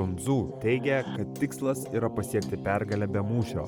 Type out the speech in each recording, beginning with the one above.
Sun Tzu teigia, kad tikslas yra pasiekti pergalę be mūšio.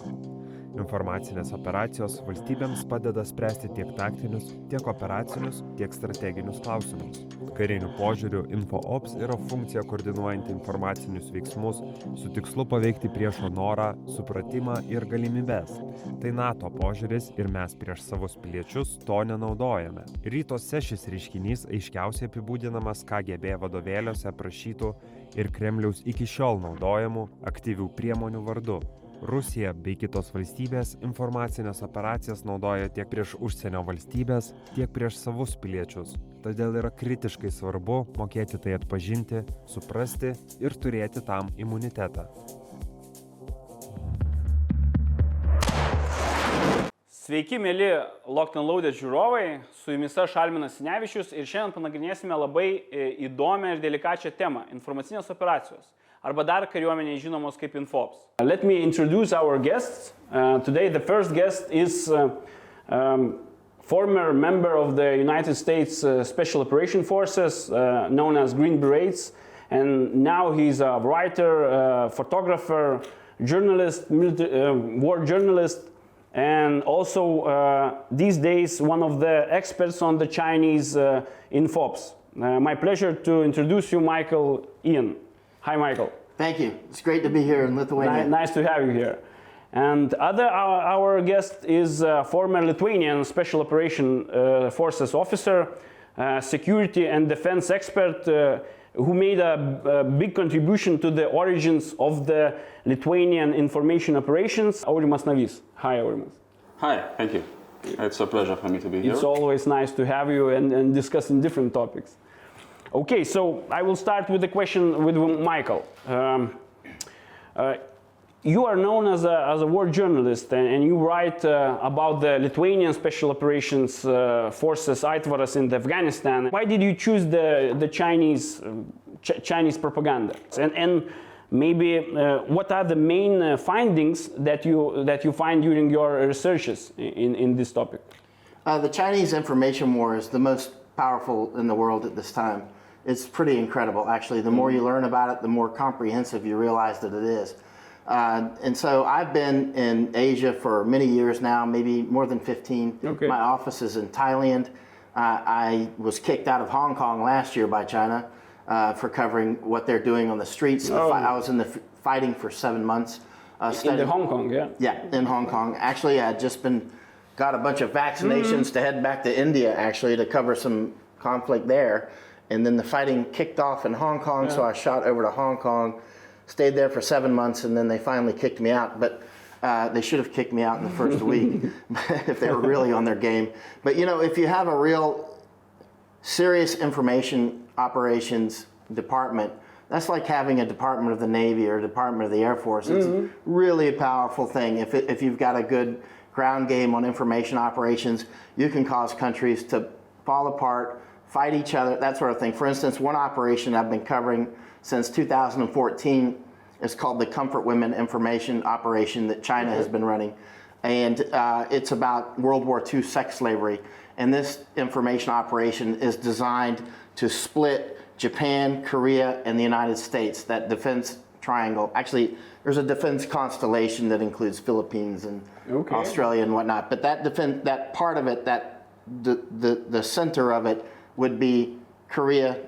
Informacinės operacijos valstybėms padeda spręsti tiek taktinius, tiek operacinius, tiek strateginius klausimus. Karinių požiūrių InfoOps yra funkcija koordinuojanti informacinius veiksmus su tikslu paveikti priešo norą, supratimą ir galimybes. Tai NATO požiūris ir mes prieš savus piliečius to nenaudojame. Rytuose šis reiškinys aiškiausiai apibūdinamas KGB vadovėliuose aprašytų ir Kremliaus iki šiol naudojamų aktyvių priemonių vardu. Rusija bei kitos valstybės informacinės operacijas naudoja tiek prieš užsienio valstybės, tiek prieš savus piliečius. Todėl yra kritiškai svarbu mokėti tai atpažinti, suprasti ir turėti tam imunitetą. Sveiki, mėly Locked and Loaded žiūrovai, su jumis aš Alminas Sinevičius ir šiandien panagrinėsime labai e, įdomią ir delikačią temą - informacinės operacijos arba dar kariuomeniai žinomos kaip Infops. Let me introduce our guests. Uh, today the first guest is uh, um, former member of the United States uh, Special Operation Forces, uh, known as Green Berets, and now he's a writer, uh, photographer, journalist, military, uh, war journalist, and also uh, these days one of the experts on the Chinese uh, infops. Uh, my pleasure to introduce you, Michael Yon. Hi, Michael. Thank you. It's great to be here in Lithuania. Ni- nice to have you here. And other our, our guest is uh, former Lithuanian Special Operation uh, Forces officer, uh, security and defense expert, who made a, a big contribution to the origins of the Lithuanian information operations. Aurimas Navys. Hi, Aurimas. Hi, thank you. It's a pleasure for me to be here. It's always nice to have you and, and discussing different topics. Okay, so I will start with the question with Michael. Um, uh, you are known as a, as a war journalist and, and you write uh, about the Lithuanian Special Operations uh, Forces Aitvaras in Afghanistan. Why did you choose the, the Chinese, um, Ch- Chinese propaganda? And, and maybe uh, what are the main uh, findings that you, that you find during your researches in, in this topic? Uh, the Chinese information war is the most powerful in the world at this time. It's pretty incredible, actually. The more you learn about it, the more comprehensive you realize that it is. Uh, and so I've been in Asia for many years now, maybe more than 15. Okay. My office is in Thailand. Uh, I was kicked out of Hong Kong last year by China uh, for covering what they're doing on the streets. The I was in the fighting for seven months. Uh, In the Hong Kong, yeah? yeah, in Hong Kong. Actually, I had just been got a bunch of vaccinations to head back to India actually to cover some conflict there, and then the fighting kicked off in Hong Kong. So I shot over to Hong Kong, stayed there for seven months, and then they finally kicked me out. But uh, they should have kicked me out in the first week if they were really on their game. But you know, if you have a real serious information operations department. That's like having a department of the Navy or a department of the Air Force. It's really a powerful thing. If, it, if you've got a good ground game on information operations, you can cause countries to fall apart, fight each other, that sort of thing. For instance, one operation I've been covering since 2014 is called the Comfort Women Information Operation that China has been running. And uh, it's about World War II sex slavery. And this information operation is designed to split Japan, Korea, and the United States, that defense triangle. Actually, there's a defense constellation that includes Philippines and Okay. Australia and whatnot. But that defense, that part of it, that the, the, the center of it would be Korea,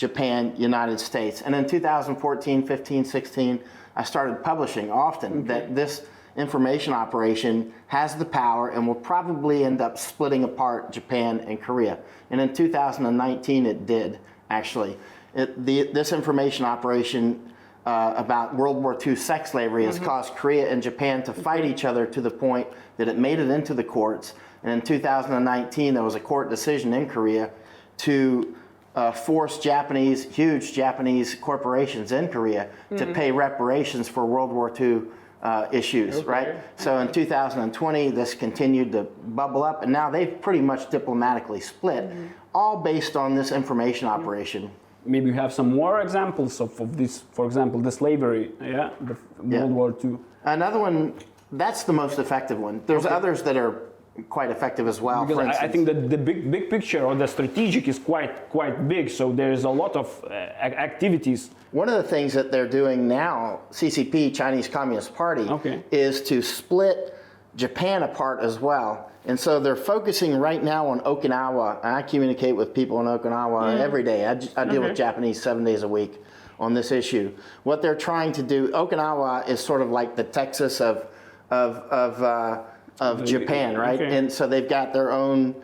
Japan, United States. And in 2014, 15, 16, I started publishing often mm-hmm. that this information operation has the power and will probably end up splitting apart Japan and Korea. And in 2019, it did, actually. It, the, this information operation uh, about World War II sex slavery has mm-hmm. caused Korea and Japan to mm-hmm. fight each other to the point that it made it into the courts. And in 2019, there was a court decision in Korea to uh, force Japanese, huge Japanese corporations in Korea to pay reparations for World War II uh, issues, right? So in 2020, this continued to bubble up, and now they've pretty much diplomatically split, all based on this information operation. Maybe you have some more examples of, of this, for example, the slavery, yeah, the Yeah. World War II. Another one, that's the most effective one. There's others that are quite effective as well. Because I, I think that the big big picture or the strategic is quite quite big. So there is a lot of uh, activities. One of the things that they're doing now, CCP, Chinese Communist Party, Okay. is to split Japan apart as well. And so they're focusing right now on Okinawa. I communicate with people in Okinawa every day. I deal with Japanese seven days a week on this issue. What they're trying to do, Okinawa is sort of like the Texas of, of, of, uh, of Japan, right? okay. And so they've got their own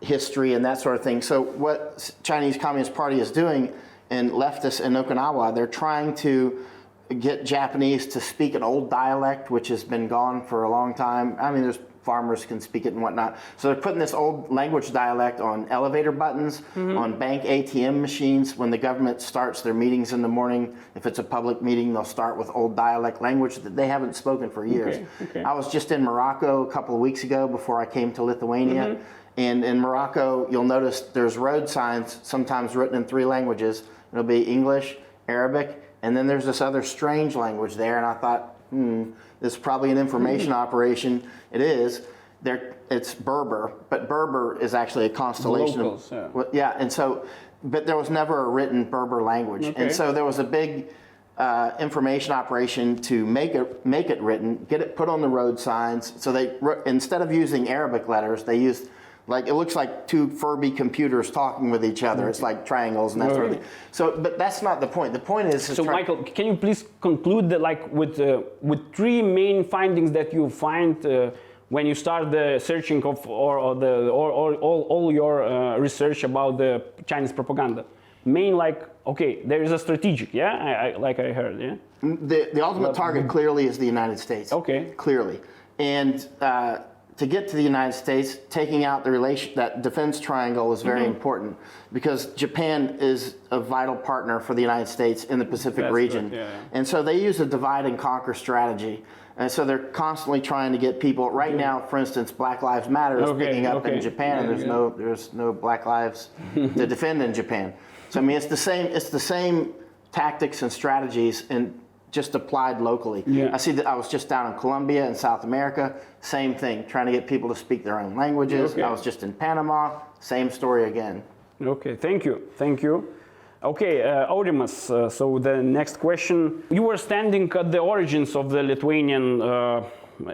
history and that sort of thing. So what Chinese Communist Party is doing and leftists in Okinawa, they're trying to get Japanese to speak an old dialect, which has been gone for a long time. I mean, there's farmers can speak it and whatnot. So they're putting this old language dialect on elevator buttons, on bank ATM machines. When the government starts their meetings in the morning, if it's a public meeting, they'll start with old dialect language that they haven't spoken for years. Okay, okay. I was just in Morocco a couple of weeks ago before I came to Lithuania. Mm-hmm. And in Morocco, you'll notice there's road signs sometimes written in three languages. It'll be English, Arabic, and then there's this other strange language there. And I thought, hmm, this is probably an information operation. It is. There, it's Berber, but Berber is actually a constellation locals, of. yeah. Yeah, and so, but there was never a written Berber language, Okay. and so there was a big uh, information operation to make it make it written, get it put on the road signs. So they instead of using Arabic letters, they used like it looks like two Furby computers talking with each other. It's like triangles and that sort of thing. So, but that's not the point. The point is, to So try- Michael, can you please conclude that like with uh, with three main findings that you find uh, when you start the searching of or, or the or, or all, all your uh, research about the Chinese propaganda? Main like okay, there is a strategic, yeah, I, I, like I heard, yeah. The, the ultimate target clearly is the United States. Okay. Clearly. And uh, to get to the United States, taking out the relation, that defense triangle is Mm-hmm. very important because Japan is a vital partner for the United States in the Pacific That's region. yeah, yeah. And so they use a divide and conquer strategy. And so they're constantly trying to get people. Right now, for instance, Black Lives Matter is Okay, picking up okay. in Japan, and there's yeah. no there's no Black lives to defend in Japan. So I mean, it's the same it's the same tactics and strategies and just applied locally. Yeah. I see that I was just down in Colombia in South America, same thing, trying to get people to speak their own languages. Okay. I was just in Panama, same story again. Okay, thank you, thank you. Okay, uh, Aurimas, uh, so the next question. You were standing at the origins of the Lithuanian uh,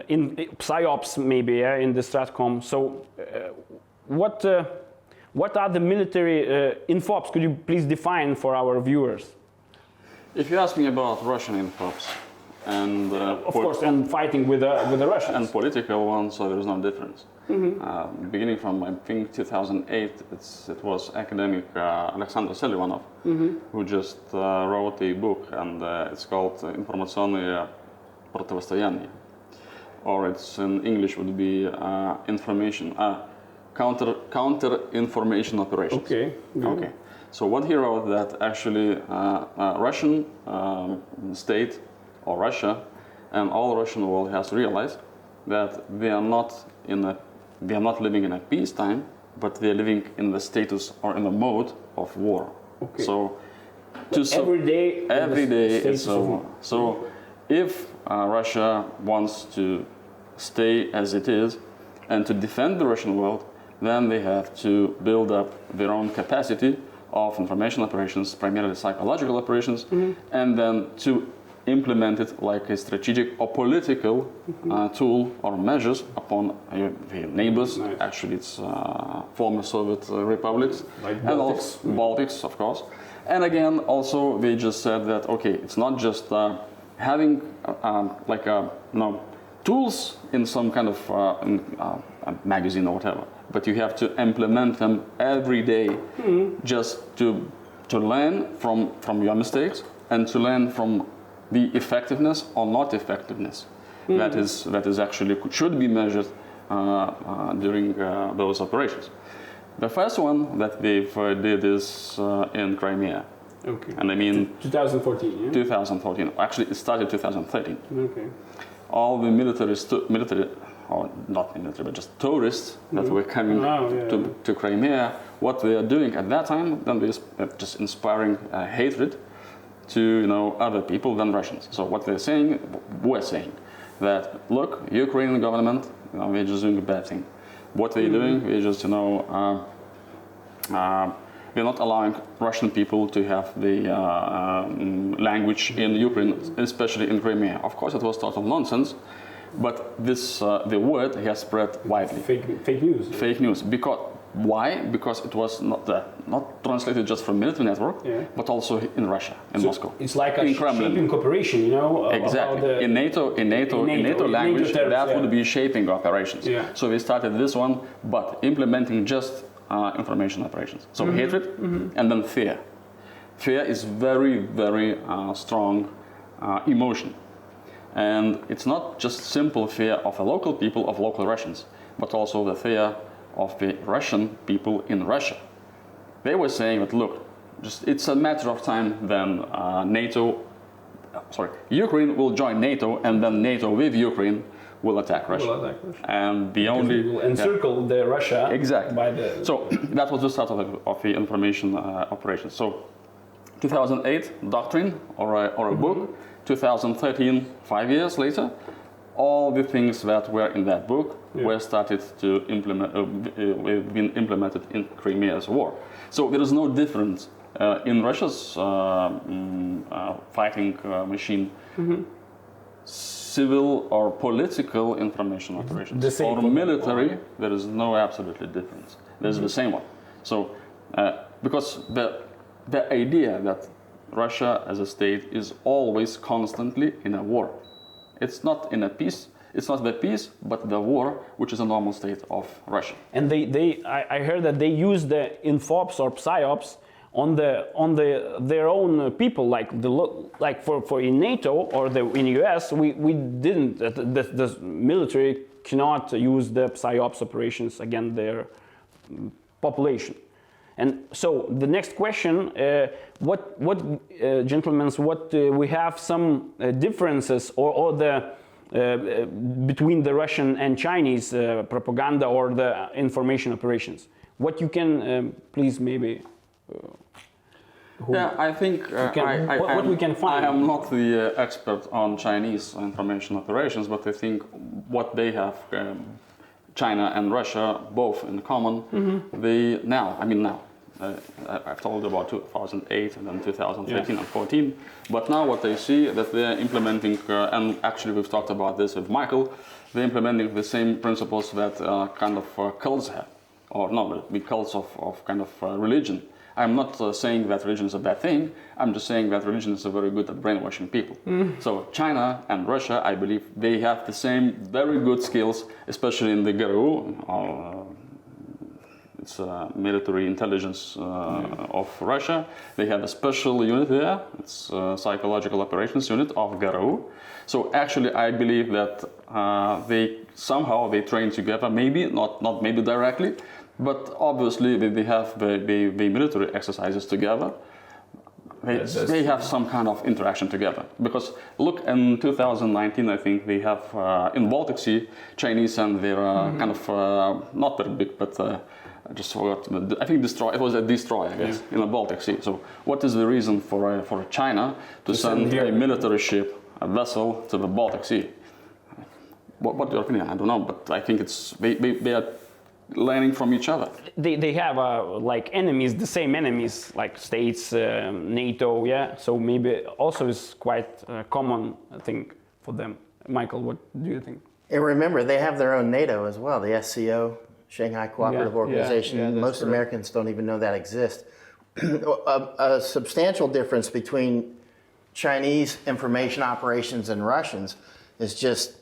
in PSYOPs, maybe, yeah, in the Stratcom. So, uh, what, uh, what are the military uh, infops? Could you please define for our viewers? If you ask me about Russian infops and uh, of course, and fighting with the with the Russians and political ones, so there is no difference. Mm-hmm. Uh, beginning from I think 2008, it was academic uh, Alexander Selivanov mm-hmm. who just uh, wrote a book, and uh, it's called uh, "Информационные противостояния," or it's in English would be "Information." counter counter information operations. Okay. Good. Okay. So what he wrote that actually uh, uh, Russian um, state or Russia and all Russian world has realized that they are not in a they are not living in a peacetime, but they are living in the status or in the mode of war. Okay. So to so- every day, every day of a war. So if uh, Russia wants to stay as it is and to defend the Russian world, then they have to build up their own capacity of information operations, primarily psychological operations, Mm-hmm. and then to implement it like a strategic or political Mm-hmm. uh, tool or measures upon uh, their neighbors. Nice. Actually, it's uh, former Soviet uh, republics Like and Baltics. also Baltics, of course. And again, also they just said that okay, it's not just uh, having uh, um, like uh, no tools in some kind of uh, in, uh, a magazine or whatever, but you have to implement them every day, just to to learn from from your mistakes and to learn from the effectiveness or not effectiveness that is that is actually should be measured uh, uh, during uh, those operations. The first one that they've uh, did is uh, in Crimea, Okay. and I mean 2014, yeah? 2014. Actually, it started 2013. Okay. All the military, stu- military, or not military, but just tourists that were coming Oh, yeah. to, to Crimea, what they are doing at that time, then they're just inspiring uh, hatred to you know other people than Russians. So what they're saying, we're saying, that look, Ukrainian government, you know, they're just doing a bad thing. what they're doing are just you know uh, uh, we're not allowing Russian people to have the uh, um, language in Ukraine, especially in Crimea. Of course, it was total nonsense, but this uh, the word has spread widely. Fake, fake news. Fake news because why? Because it was not uh, not translated just from military network, Yeah. but also in Russia, in So Moscow, It's like a in Kremlin. shaping cooperation, you know? Exactly. the- in NATO, in NATO, in in NATO, NATO, in NATO language, terms, that yeah. would be shaping operations. Yeah. So we started this one, but implementing just uh, information operations. So Mm-hmm. hatred and then fear. Fear is very, very uh, strong uh, emotion. And it's not just simple fear of the local people, of local Russians, but also the fear of the Russian people in Russia. They were saying that, look, just it's a matter of time then uh, NATO, sorry, Ukraine will join NATO, and then NATO with Ukraine will attack Russia. Will attack Russia. And the only We will yeah. encircle the Russia Exactly. by the So that was the start of the, of the information uh, operation. So 2008 doctrine or a, or a book. 2013, five years later, all the things that were in that book were started to implement, uh, uh, been implemented in Crimea's war. So there is no difference uh, in Russia's uh, fighting uh, machine. Civil or political information operations The same or for- military, there is no absolutely difference. There's the same one. So, uh, because the the idea that Russia as a state is always constantly in a war. It's not in a peace. It's not the peace, but the war, which is a normal state of Russia. and they, they I, I heard that they use the infops or psyops on the on the their own people like the like for, for in NATO or the in US we, we didn't the, the military cannot use the psyops operations against their population and so the next question uh, what what uh, gentlemen what uh, we have some uh, differences or, or the uh, between the Russian and Chinese uh, propaganda or the information operations. What you can um, please maybe. Yeah, I think uh, can- I, I, what- what we can find. I am not the uh, expert on Chinese information operations, but I think what they have, um, China and Russia, both in common. Mm-hmm. They now, I mean now, I've told about 2008 and then 2013 and 14, but now what they see that they're implementing, uh, and actually we've talked about this with Michael, they're implementing the same principles that uh, kind of uh, cults have, or no, the cults of, of kind of uh, religion. I'm not uh, saying that religion is a bad thing. I'm just saying that religion is a very good at brainwashing people. So China and Russia, I believe, they have the same very good skills, especially in the GRU, uh, it's uh, military intelligence uh, of Russia. They have a special unit there. It's psychological operations unit of GRU. So actually, I believe that uh, they somehow they train together. Maybe not, not maybe directly, but obviously they, they have the, the, the military exercises together. They, they have some kind of interaction together because look in 2019 I think they have uh, in Baltic Sea Chinese and they're uh, kind of uh, not very big but uh, I just forgot. I think destroy it was a destroy I guess in the Baltic Sea. So what is the reason for uh, for China to, send send here- a military ship a vessel to the Baltic Sea? What, what's your opinion? I don't know but I think it's they, they, they are learning from each other. They, they have uh, like enemies, the same enemies like states, uh, NATO, yeah. So maybe also is quite uh, common, thing for them. Michael, what do you think? And remember, they have their own NATO as well, the SCO, Shanghai Cooperative yeah, Organization. yeah, that's Most correct. Americans don't even know that exists. a, a substantial difference between Chinese information operations and Russians is just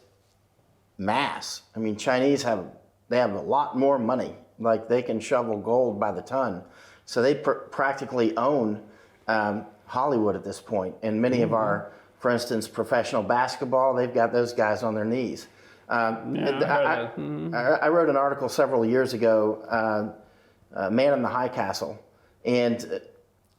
mass. I mean, Chinese have they have a lot more money. Like they can shovel gold by the ton, so they pr- practically own um, Hollywood at this point. And many of our, for instance, professional basketball, they've got those guys on their knees. Um, Yeah, I I, Mm-hmm. I- I wrote an article several years ago, uh, uh, "Man in the High Castle," and uh,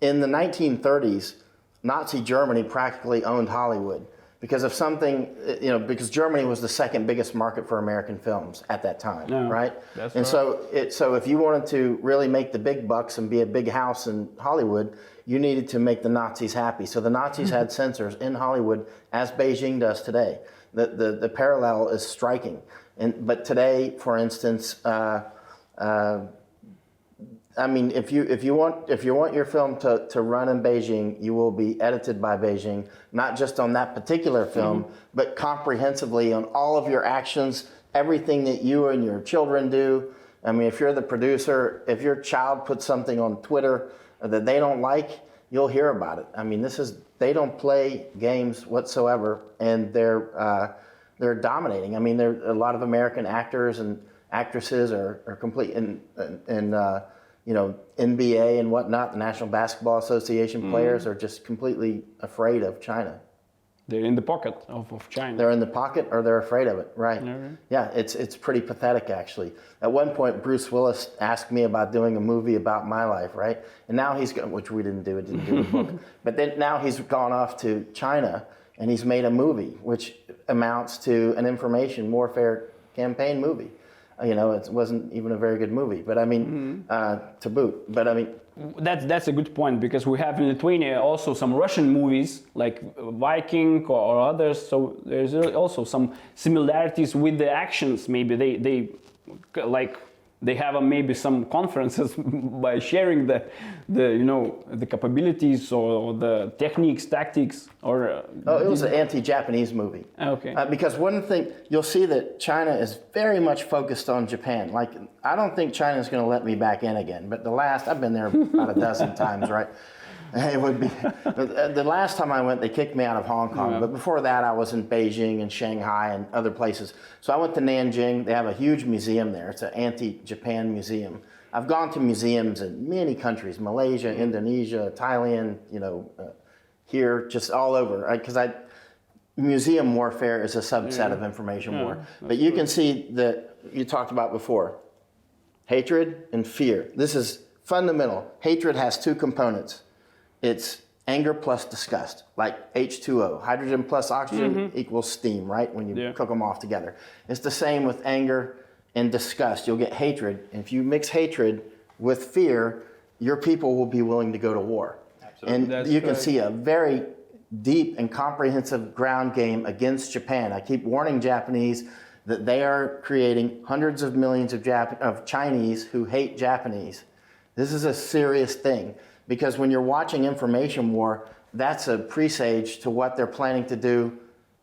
in the 1930s, Nazi Germany practically owned Hollywood because of something, uh, you know, because Germany was the second biggest market for American films at that time, right? and right. so, it, so if you wanted to really make the big bucks and be a big house in Hollywood, you needed to make the Nazis happy. So the Nazis had censors in Hollywood, as Beijing does today. The, the, the parallel is striking. And but today, for instance, uh, uh, I mean, if you if you want if you want your film to, to run in Beijing, you will be edited by Beijing, not just on that particular film, but comprehensively on all of your actions, everything that you and your children do. I mean, if you're the producer, if your child puts something on Twitter that they don't like, you'll hear about it. I mean, this is they don't play games whatsoever, and they're uh, they're dominating. I mean, there a lot of American actors and actresses are, are complete in in uh, you know NBA and whatnot. The National Basketball Association players are just completely afraid of China. They're in the pocket of, of China. They're in the pocket or they're afraid of it. Right. Yeah, it's it's pretty pathetic actually. At one point, Bruce Willis asked me about doing a movie about my life, right? And now he's going, which we didn't do, it didn't do the book. But then now he's gone off to China and he's made a movie, which amounts to an information warfare campaign movie. You know, it wasn't even a very good movie, but I mean, uh, to boot. But I mean, That's that's a good point because we have in Lithuania also some Russian movies like Viking or, or others. So there's also some similarities with the actions. Maybe they they like they have a, maybe some conferences by sharing the the you know the capabilities or, or the techniques, tactics or. Uh, Oh, it was an anti-Japanese movie. Okay. Uh, because one thing you'll see that China is very much focused on Japan. Like I don't think China's going to let me back in again. But the last I've been there about a dozen times, right? It would be the the last time I went, they kicked me out of Hong Kong. But before that, I was in Beijing and Shanghai and other places. So I went to Nanjing. They have a huge museum there. It's an anti-Japan museum. I've gone to museums in many countries: Malaysia, Indonesia, Thailand. You know, uh, here, just all over. Because I, museum warfare is a subset of information war. But you can see that you talked about before hatred and fear. This is fundamental. Hatred has two components it's anger plus disgust, like H2O. Hydrogen plus oxygen mm-hmm. equals steam, right? When you Yeah. cook them off together. It's the same with anger and disgust. You'll get hatred. And if you mix hatred with fear, your people will be willing to go to war. Absolutely. And That's you can see a very deep and comprehensive ground game against Japan. I keep warning Japanese that they are creating hundreds of millions of, Jap- of Chinese who hate Japanese. This is a serious thing because when you're watching information war, that's a presage to what they're planning to do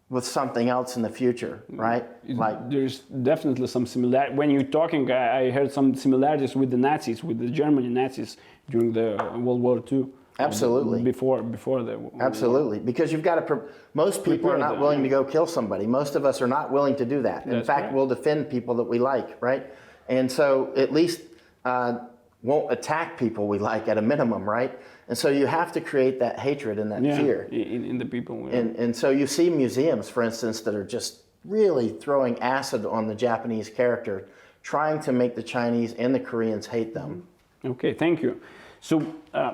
with something else in the future, right? Like there's definitely some similarity. When you're talking, I, heard some similarities with the Nazis, with the German Nazis during the World War II. Absolutely. Before before the Absolutely, because you've got to. Most people are not them, willing to go kill somebody. Most of us are not willing to do that. In That's fact, right. we'll defend people that we like, right? And so at least uh, won't attack people we like at a minimum, right? And so you have to create that hatred and that yeah, fear. in, in the people. yeah. And, and so you see museums, for instance, that are just really throwing acid on the Japanese character, trying to make the Chinese and the Koreans hate them. Okay, thank you. So, uh,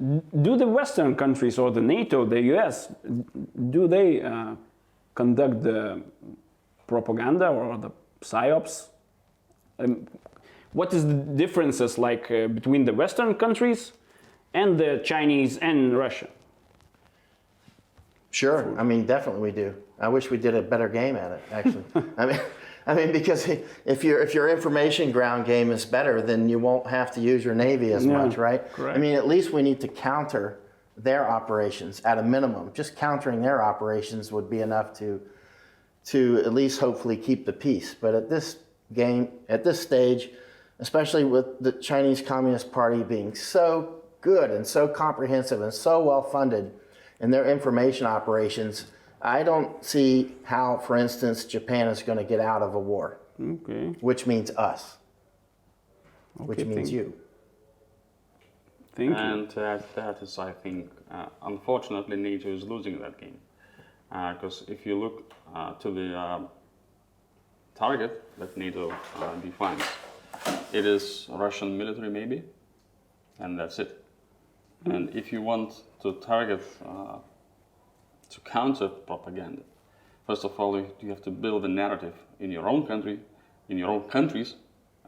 do the Western countries or the NATO, the US, do they uh, conduct the propaganda or the psyops? Um, what is the differences like uh, between the Western countries and the Chinese and Russia? Sure. I mean, definitely we do. I wish we did a better game at it. Actually, I mean, I mean, because if your if your information ground game is better, then you won't have to use your navy as Yeah, much, right? correct. I mean, at least we need to counter their operations at a minimum. Just countering their operations would be enough to to at least hopefully keep the peace. But at this game, at this stage, especially with the Chinese Communist Party being so good and so comprehensive and so well funded in their information operations, I don't see how, for instance, Japan is going to get out of a war, Okay, which means us, which means thank- you. thank you. And uh, that is, I think, uh, unfortunately, NATO is losing that game. Because if you look uh, to the uh, target that NATO uh, defines, it is Russian military, maybe, and that's it. And if you want to target, uh, to counter propaganda, first of all, you have to build a narrative in your own country, in your own countries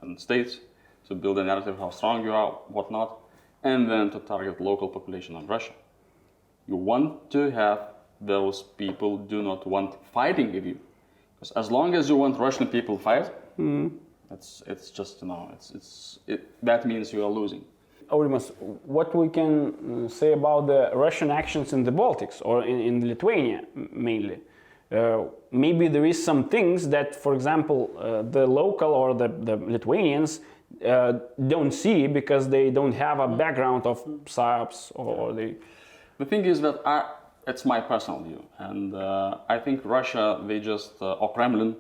and states, to build a narrative how strong you are, whatnot, and then to target local population of Russia. You want to have those people do not want fighting with you, because as long as you want Russian people fight, it's it's just you know it's it's it, that means you are losing. Aurimas, what we can uh, say about the Russian actions in the Baltics or in, in Lithuania mainly? Uh, maybe there is some things that, for example, uh, the local or the, the Lithuanians uh, don't see because they don't have a background of psyops or they. The thing is that I, it's my personal view, and uh, I think Russia, they just, uh, or Kremlin,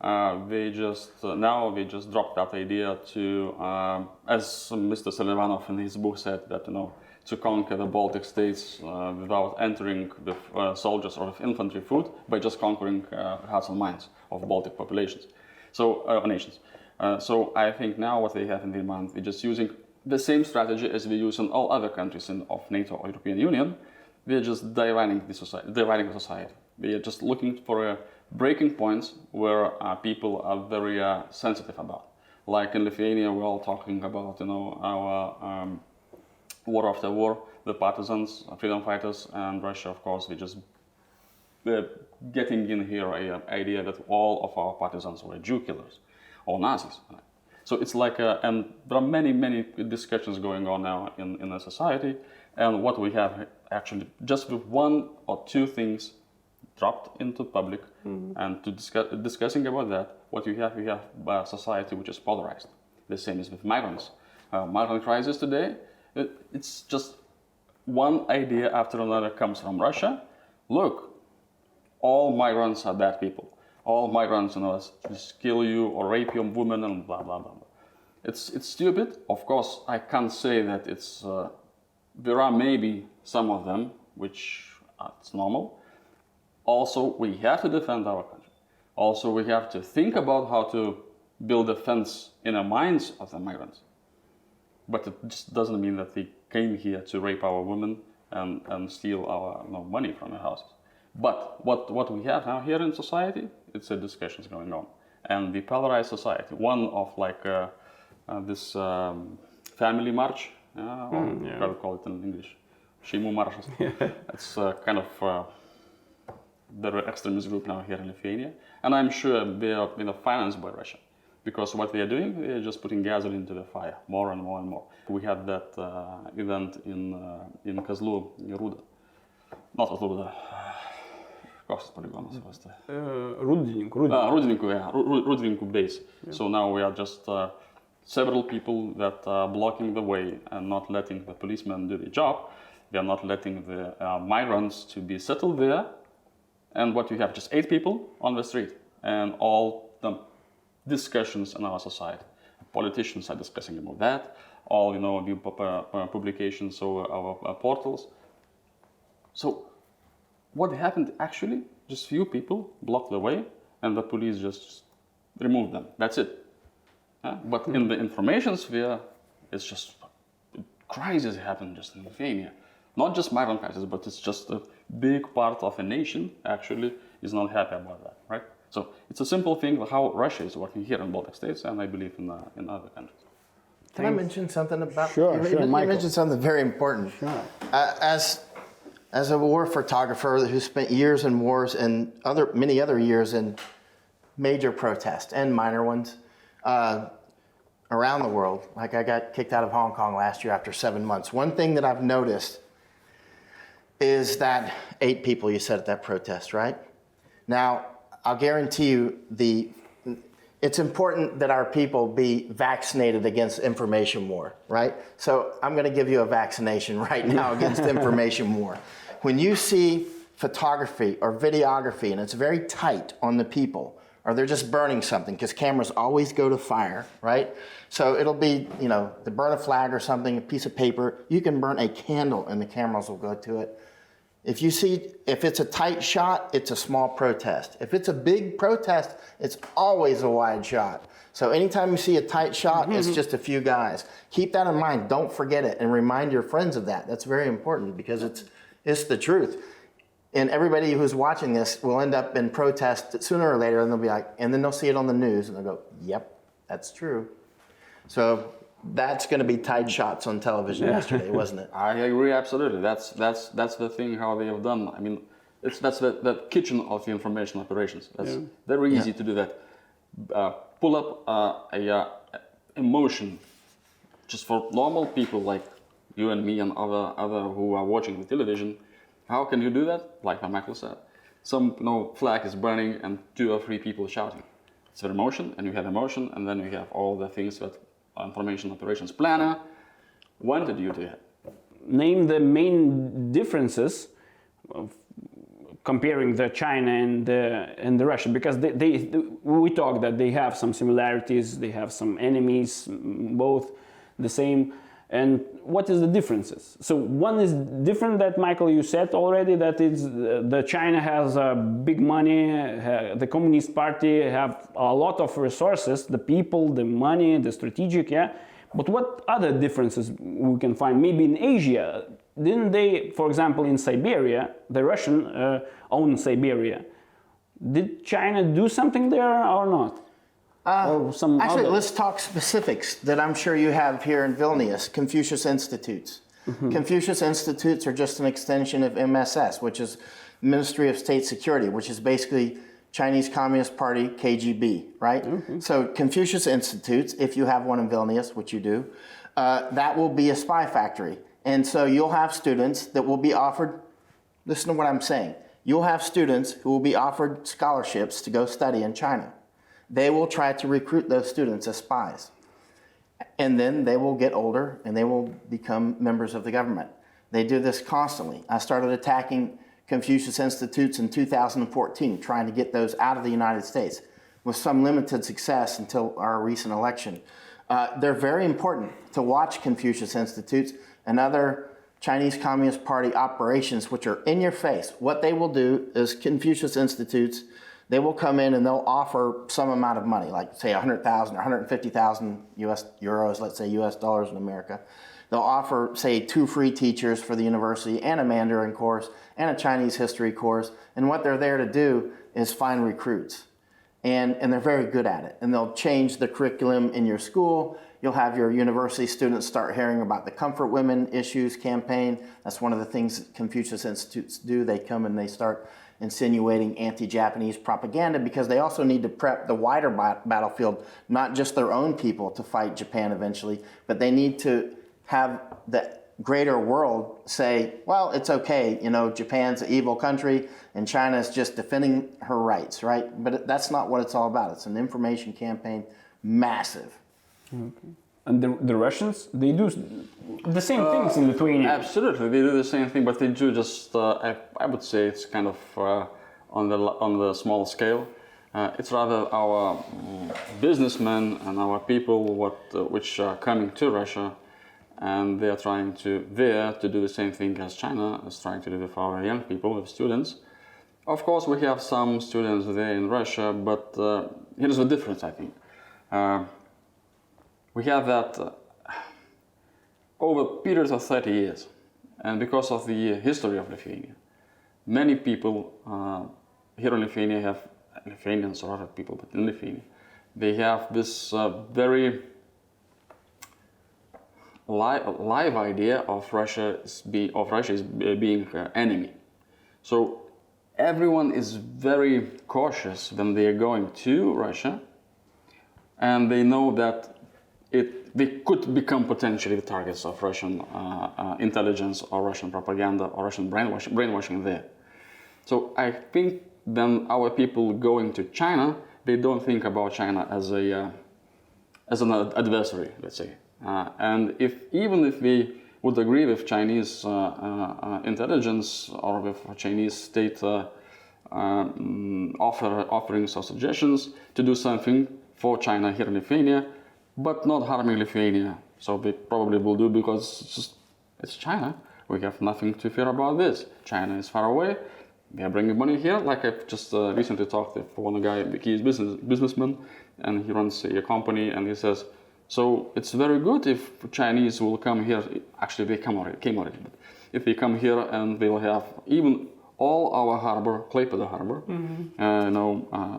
uh, they just, uh, now they just dropped that idea to, um as Mr. Selivanov in his book said, that, you know, to conquer the Baltic states uh, without entering with uh, soldiers or with infantry foot, by just conquering uh, hearts and minds of Baltic populations, so, uh, nations. Uh, so I think now what they have in mind, they're just using the same strategy as we use in all other countries in, of NATO or European Union. We are just dividing the society. Dividing the society. They are just looking for uh, breaking points where uh, people are very uh, sensitive about. Like in Lithuania, we're all talking about you know our um, war after war, the partisans, freedom fighters, and Russia, of course, we just uh, getting in here a, idea that all of our partisans were Jew killers or Nazis. So it's like, a, and there are many, many discussions going on now in, in the society. And what we have actually, just with one or two things dropped into public and to discuss, discussing about that, what you have, you have a society which is polarized. The same is with migrants. Uh, migrant crisis today, it, it's just one idea after another comes from Russia. Look, all migrants are bad people. All migrants, you know, just kill you or rape your woman and blah blah blah. It's it's stupid. Of course, I can't say that it's. Uh, there are maybe some of them which are, it's normal. Also, we have to defend our country. Also, we have to think about how to build a fence in the minds of the migrants. But it just doesn't mean that they came here to rape our women and, and steal our you know, money from our houses. But what, what we have now here in society, it's a discussions going on. And the polarized society, one of like uh, uh, this um, family march, uh, or how to call it in English, Šeimų marches. it's uh, kind of uh, the extremist group now here in Lithuania. And I'm sure they are you know, financed by Russia. Because what they are doing, they are just putting gasoline into the fire, more and more and more. We had that uh, event in, uh, in Kazlų, Ruda. Not Ruda, koks tas poligonas was tai? Uh, Rudininkų. Uh, Rudininkų, yeah, base. So now we are just uh, several people that are blocking the way and not letting the policemen do the job. They are not letting the uh, migrants to be settled there. And what you have, just eight people on the street, and all the discussions in our society. Politicians are discussing about that. All you know, new uh, publications or our uh, portals. So what happened actually, just few people blocked the way and the police just removed them. That's it. Yeah? But in the information sphere, it's just crisis happened just in Lithuania. Not just migrant crisis, but it's just a big part of a nation actually is not happy about that, right? So it's a simple thing how Russia is working here in Baltic states, and I believe in, uh, in other countries. Can I mention something about? Sure, you, sure, you Michael. mentioned something very important. Uh, as as a war photographer who spent years in wars and other many other years in major protests and minor ones uh, around the world. Like I got kicked out of Hong Kong last year after seven months. One thing that I've noticed is that eight people you said at that protest, right? Now, I'll guarantee you the it's important that our people be vaccinated against information war, right? So I'm going to give you a vaccination right now against information war. When you see photography or videography and it's very tight on the people, or they're just burning something, because cameras always go to fire, right? So it'll be, you know, to burn a flag or something, a piece of paper. You can burn a candle and the cameras will go to it. If you see, if it's a tight shot, it's a small protest. If it's a big protest, it's always a wide shot. So anytime you see a tight shot, it's mm-hmm. just a few guys. Keep that in mind. Don't forget it and remind your friends of that. That's very important because it's, it's the truth. And everybody who's watching this will end up in protest sooner or later, and they'll be like, and then they'll see it on the news and they'll go, yep, that's true. So that's going to be tight shots on television yesterday, wasn't it? I agree absolutely. That's that's that's the thing how they have done. I mean, It's that's the, the kitchen of the information operations. That's very easy to do that. Uh, pull up uh, a uh, emotion just for normal people like you and me and other other who are watching the television. How can you do that? Like Michael said, some you know, flag is burning and two or three people shouting. It's an emotion, and you have emotion, and then you have all the things that information operations planner wanted you to have. name the main differences comparing the China and the, and the Russia because they, they we talk that they have some similarities they have some enemies both the same and what is the differences so one is different that Michael you said already that it's uh, the China has uh, big money uh, the Communist Party have a lot of resources the people the money the strategic yeah but what other differences we can find? Maybe in Asia, didn't they, for example, in Siberia, the Russian uh, own Siberia, did China do something there or not? Uh, or some Actually, other? let's talk specifics that I'm sure you have here in Vilnius Confucius Institutes. Mm-hmm. Confucius Institutes are just an extension of MSS, which is Ministry of State Security, which is basically Chinese Communist Party, KGB, right? Mm-hmm. So, Confucius Institutes, if you have one in Vilnius, which you do, uh, that will be a spy factory. And so you'll have students that will be offered, listen to what I'm saying. You'll have students who will be offered scholarships to go study in China. They will try to recruit those students as spies. And then they will get older and they will become members of the government. They do this constantly. I started attacking Confucius Institutes in 2014, trying to get those out of the United States with some limited success until our recent election. Uh, they're very important to watch Confucius Institutes and other Chinese Communist Party operations, which are in your face. What they will do is Confucius Institutes, they will come in and they'll offer some amount of money, like say 100,000 or 150,000 US euros, let's say US dollars in America. They'll offer, say, two free teachers for the university and a Mandarin course and a Chinese history course. And what they're there to do is find recruits. And, and they're very good at it. And they'll change the curriculum in your school. You'll have your university students start hearing about the Comfort Women Issues campaign. That's one of the things Confucius Institutes do. They come and they start insinuating anti Japanese propaganda because they also need to prep the wider bat- battlefield, not just their own people to fight Japan eventually, but they need to have the greater world say, well, it's okay, you know, Japan's an evil country and China's just defending her rights, right? But that's not what it's all about. It's an information campaign, massive. And the, the Russians, they do the same things in Lithuania. Absolutely, they do the same thing, but they do just. Uh, I, I would say it's kind of uh, on the on the small scale. Uh, it's rather our mm, businessmen and our people what uh, which are coming to Russia, and they are trying to there to do the same thing as China is trying to do with our young people, with students. Of course, we have some students there in Russia, but uh, here's the difference. I think uh, we have that. Uh, over periods of 30 years. And because of the history of Lithuania, many people uh, here in Lithuania have, Lithuanians or other people, but in Lithuania, they have this uh, very li- live idea of Russia is be, of Russia be- being uh, enemy. So everyone is very cautious when they are going to Russia, and they know that it, they could become potentially the targets of Russian uh, uh, intelligence or Russian propaganda or Russian brainwashing, brainwashing there. So I think then our people going to China, they don't think about China as a uh, as an adversary, let's say. Uh, and if even if we would agree with Chinese uh, uh, intelligence or with Chinese state uh, um, offer, offerings or suggestions to do something for China here in Lithuania, but not harming Lithuania. So we probably will do because it's just it's China. We have nothing to fear about this. China is far away. They are bringing money here. Like I've just uh, recently talked with one guy. He's business businessman, and he runs a company. And he says, so it's very good if Chinese will come here. Actually, they come already, came already. But if they come here and they will have even all our harbor, Klaipeda harbor, uh, you know, uh,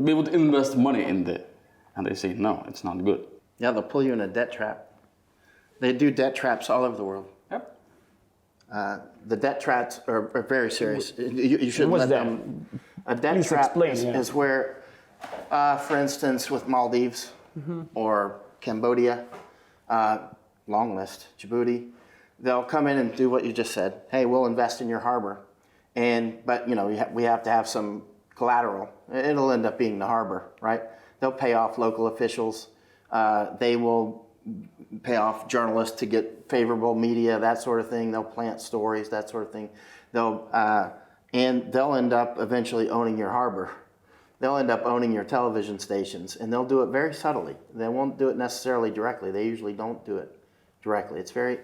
they would invest money in there. And they say, no, it's not good. Yeah, they'll pull you in a debt trap. They do debt traps all over the world. Yep. Uh, the debt traps are, are very serious. You, you shouldn't let that? them. A debt Please trap explain, is, yeah. is where, uh, for instance, with Maldives Mm-hmm. or Cambodia, uh, long list, Djibouti, they'll come in and do what you just said. Hey, we'll invest in your harbor, and but you know we have to have some collateral. It'll end up being the harbor, right? They'll pay off local officials. Uh, they will pay off journalists to get favorable media, that sort of thing. They'll plant stories, that sort of thing. They'll uh, and they'll end up eventually owning your harbor. They'll end up owning your television stations, and they'll do it very subtly. They won't do it necessarily directly. They usually don't do it directly. It's very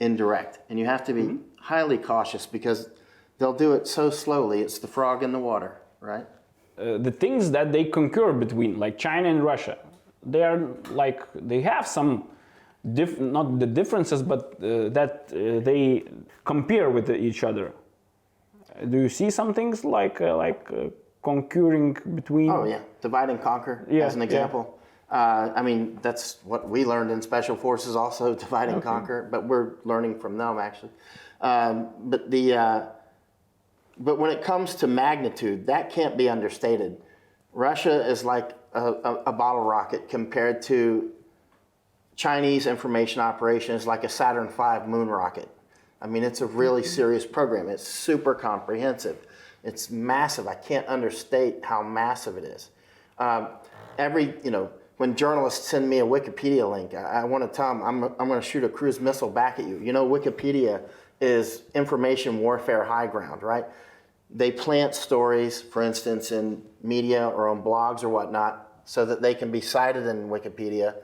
indirect, and you have to be highly cautious because they'll do it so slowly. It's the frog in the water, right? Uh, the things that they concur between, like China and Russia, they are like they have some, diff- not the differences, but uh, that uh, they compare with each other. Do you see some things like uh, like uh, concurring between? Oh yeah, divide and conquer Yeah, as an yeah. example. Uh, I mean, that's what we learned in special forces, also divide and conquer. But we're learning from them actually. Um, but the uh, but when it comes to magnitude, that can't be understated. Russia is like a, a, a bottle rocket compared to Chinese information operations like a Saturn V moon rocket. I mean, it's a really serious program. It's super comprehensive. It's massive. I can't understate how massive it is. Um, every, you know, when journalists send me a Wikipedia link, I, I want to tell them I'm, I'm going to shoot a cruise missile back at you. You know, Wikipedia is information warfare high ground, right? They plant stories, for instance, in media or on blogs or whatnot, so that they can be cited in Wikipedia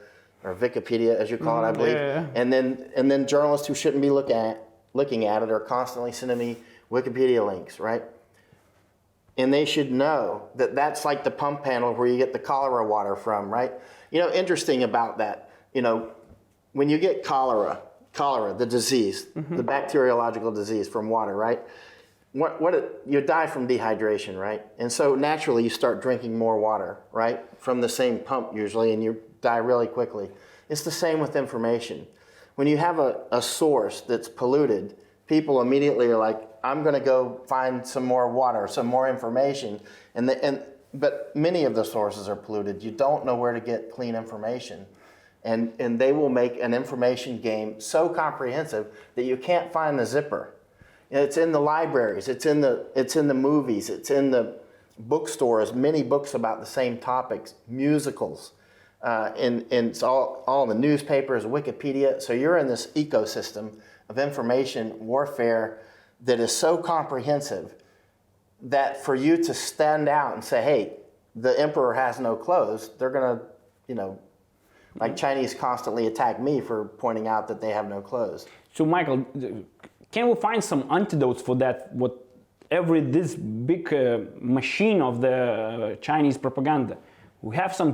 or Wikipedia, as you call it, I mm, believe. yeah, yeah. And then and then journalists who shouldn't be look at, looking at it are constantly sending me Wikipedia links, right? And they should know that that's like the pump panel where you get the cholera water from, right? You know, interesting about that, you know, when you get cholera, cholera, the disease, mm-hmm. the bacteriological disease from water, right? What, what you die from dehydration, right? And so naturally you start drinking more water, right? From the same pump usually, and you die really quickly. It's the same with information. When you have a, a source that's polluted, people immediately are like, I'm going to go find some more water, some more information. And, the, and but many of the sources are polluted. You don't know where to get clean information. And, and they will make an information game so comprehensive that you can't find the zipper. It's in the libraries, it's in the, it's in the movies, it's in the bookstores, many books about the same topics, musicals, uh, and, and it's all, all in the newspapers, Wikipedia. So you're in this ecosystem of information warfare that is so comprehensive that for you to stand out and say, hey, the emperor has no clothes, they're going to, you know, like Chinese constantly attack me for pointing out that they have no clothes. So, Michael, can we find some antidotes for that? What every this big uh, machine of the uh, Chinese propaganda? We have some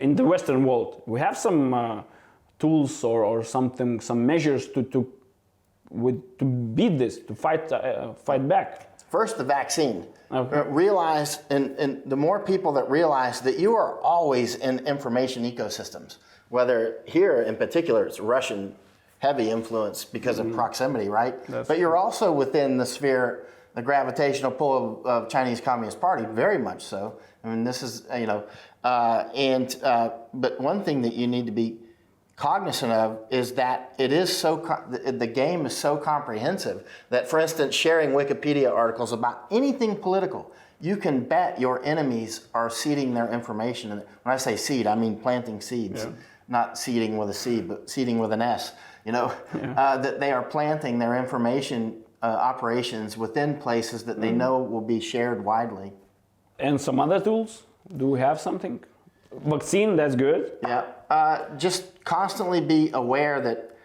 in the Western world. We have some uh, tools or, or something, some measures to to with, to beat this, to fight uh, fight back. First, the vaccine. Okay. Realize, and, and the more people that realize that you are always in information ecosystems, whether here in particular it's Russian heavy influence because of proximity, right? but you're also within the sphere, the gravitational pull of, of Chinese Communist Party, very much so. I mean, this is, you know, uh, and, uh, but one thing that you need to be cognizant of is that it is so co- the, the game is so comprehensive that for instance sharing wikipedia articles about anything political you can bet your enemies are seeding their information. And when i say seed i mean planting seeds not seeding with a c but seeding with an s you know uh, that they are planting their information uh, operations within places that they know will be shared widely And some other tools? Do we have something? Vaccine, that's good. Yeah. Uh, just constantly be aware that,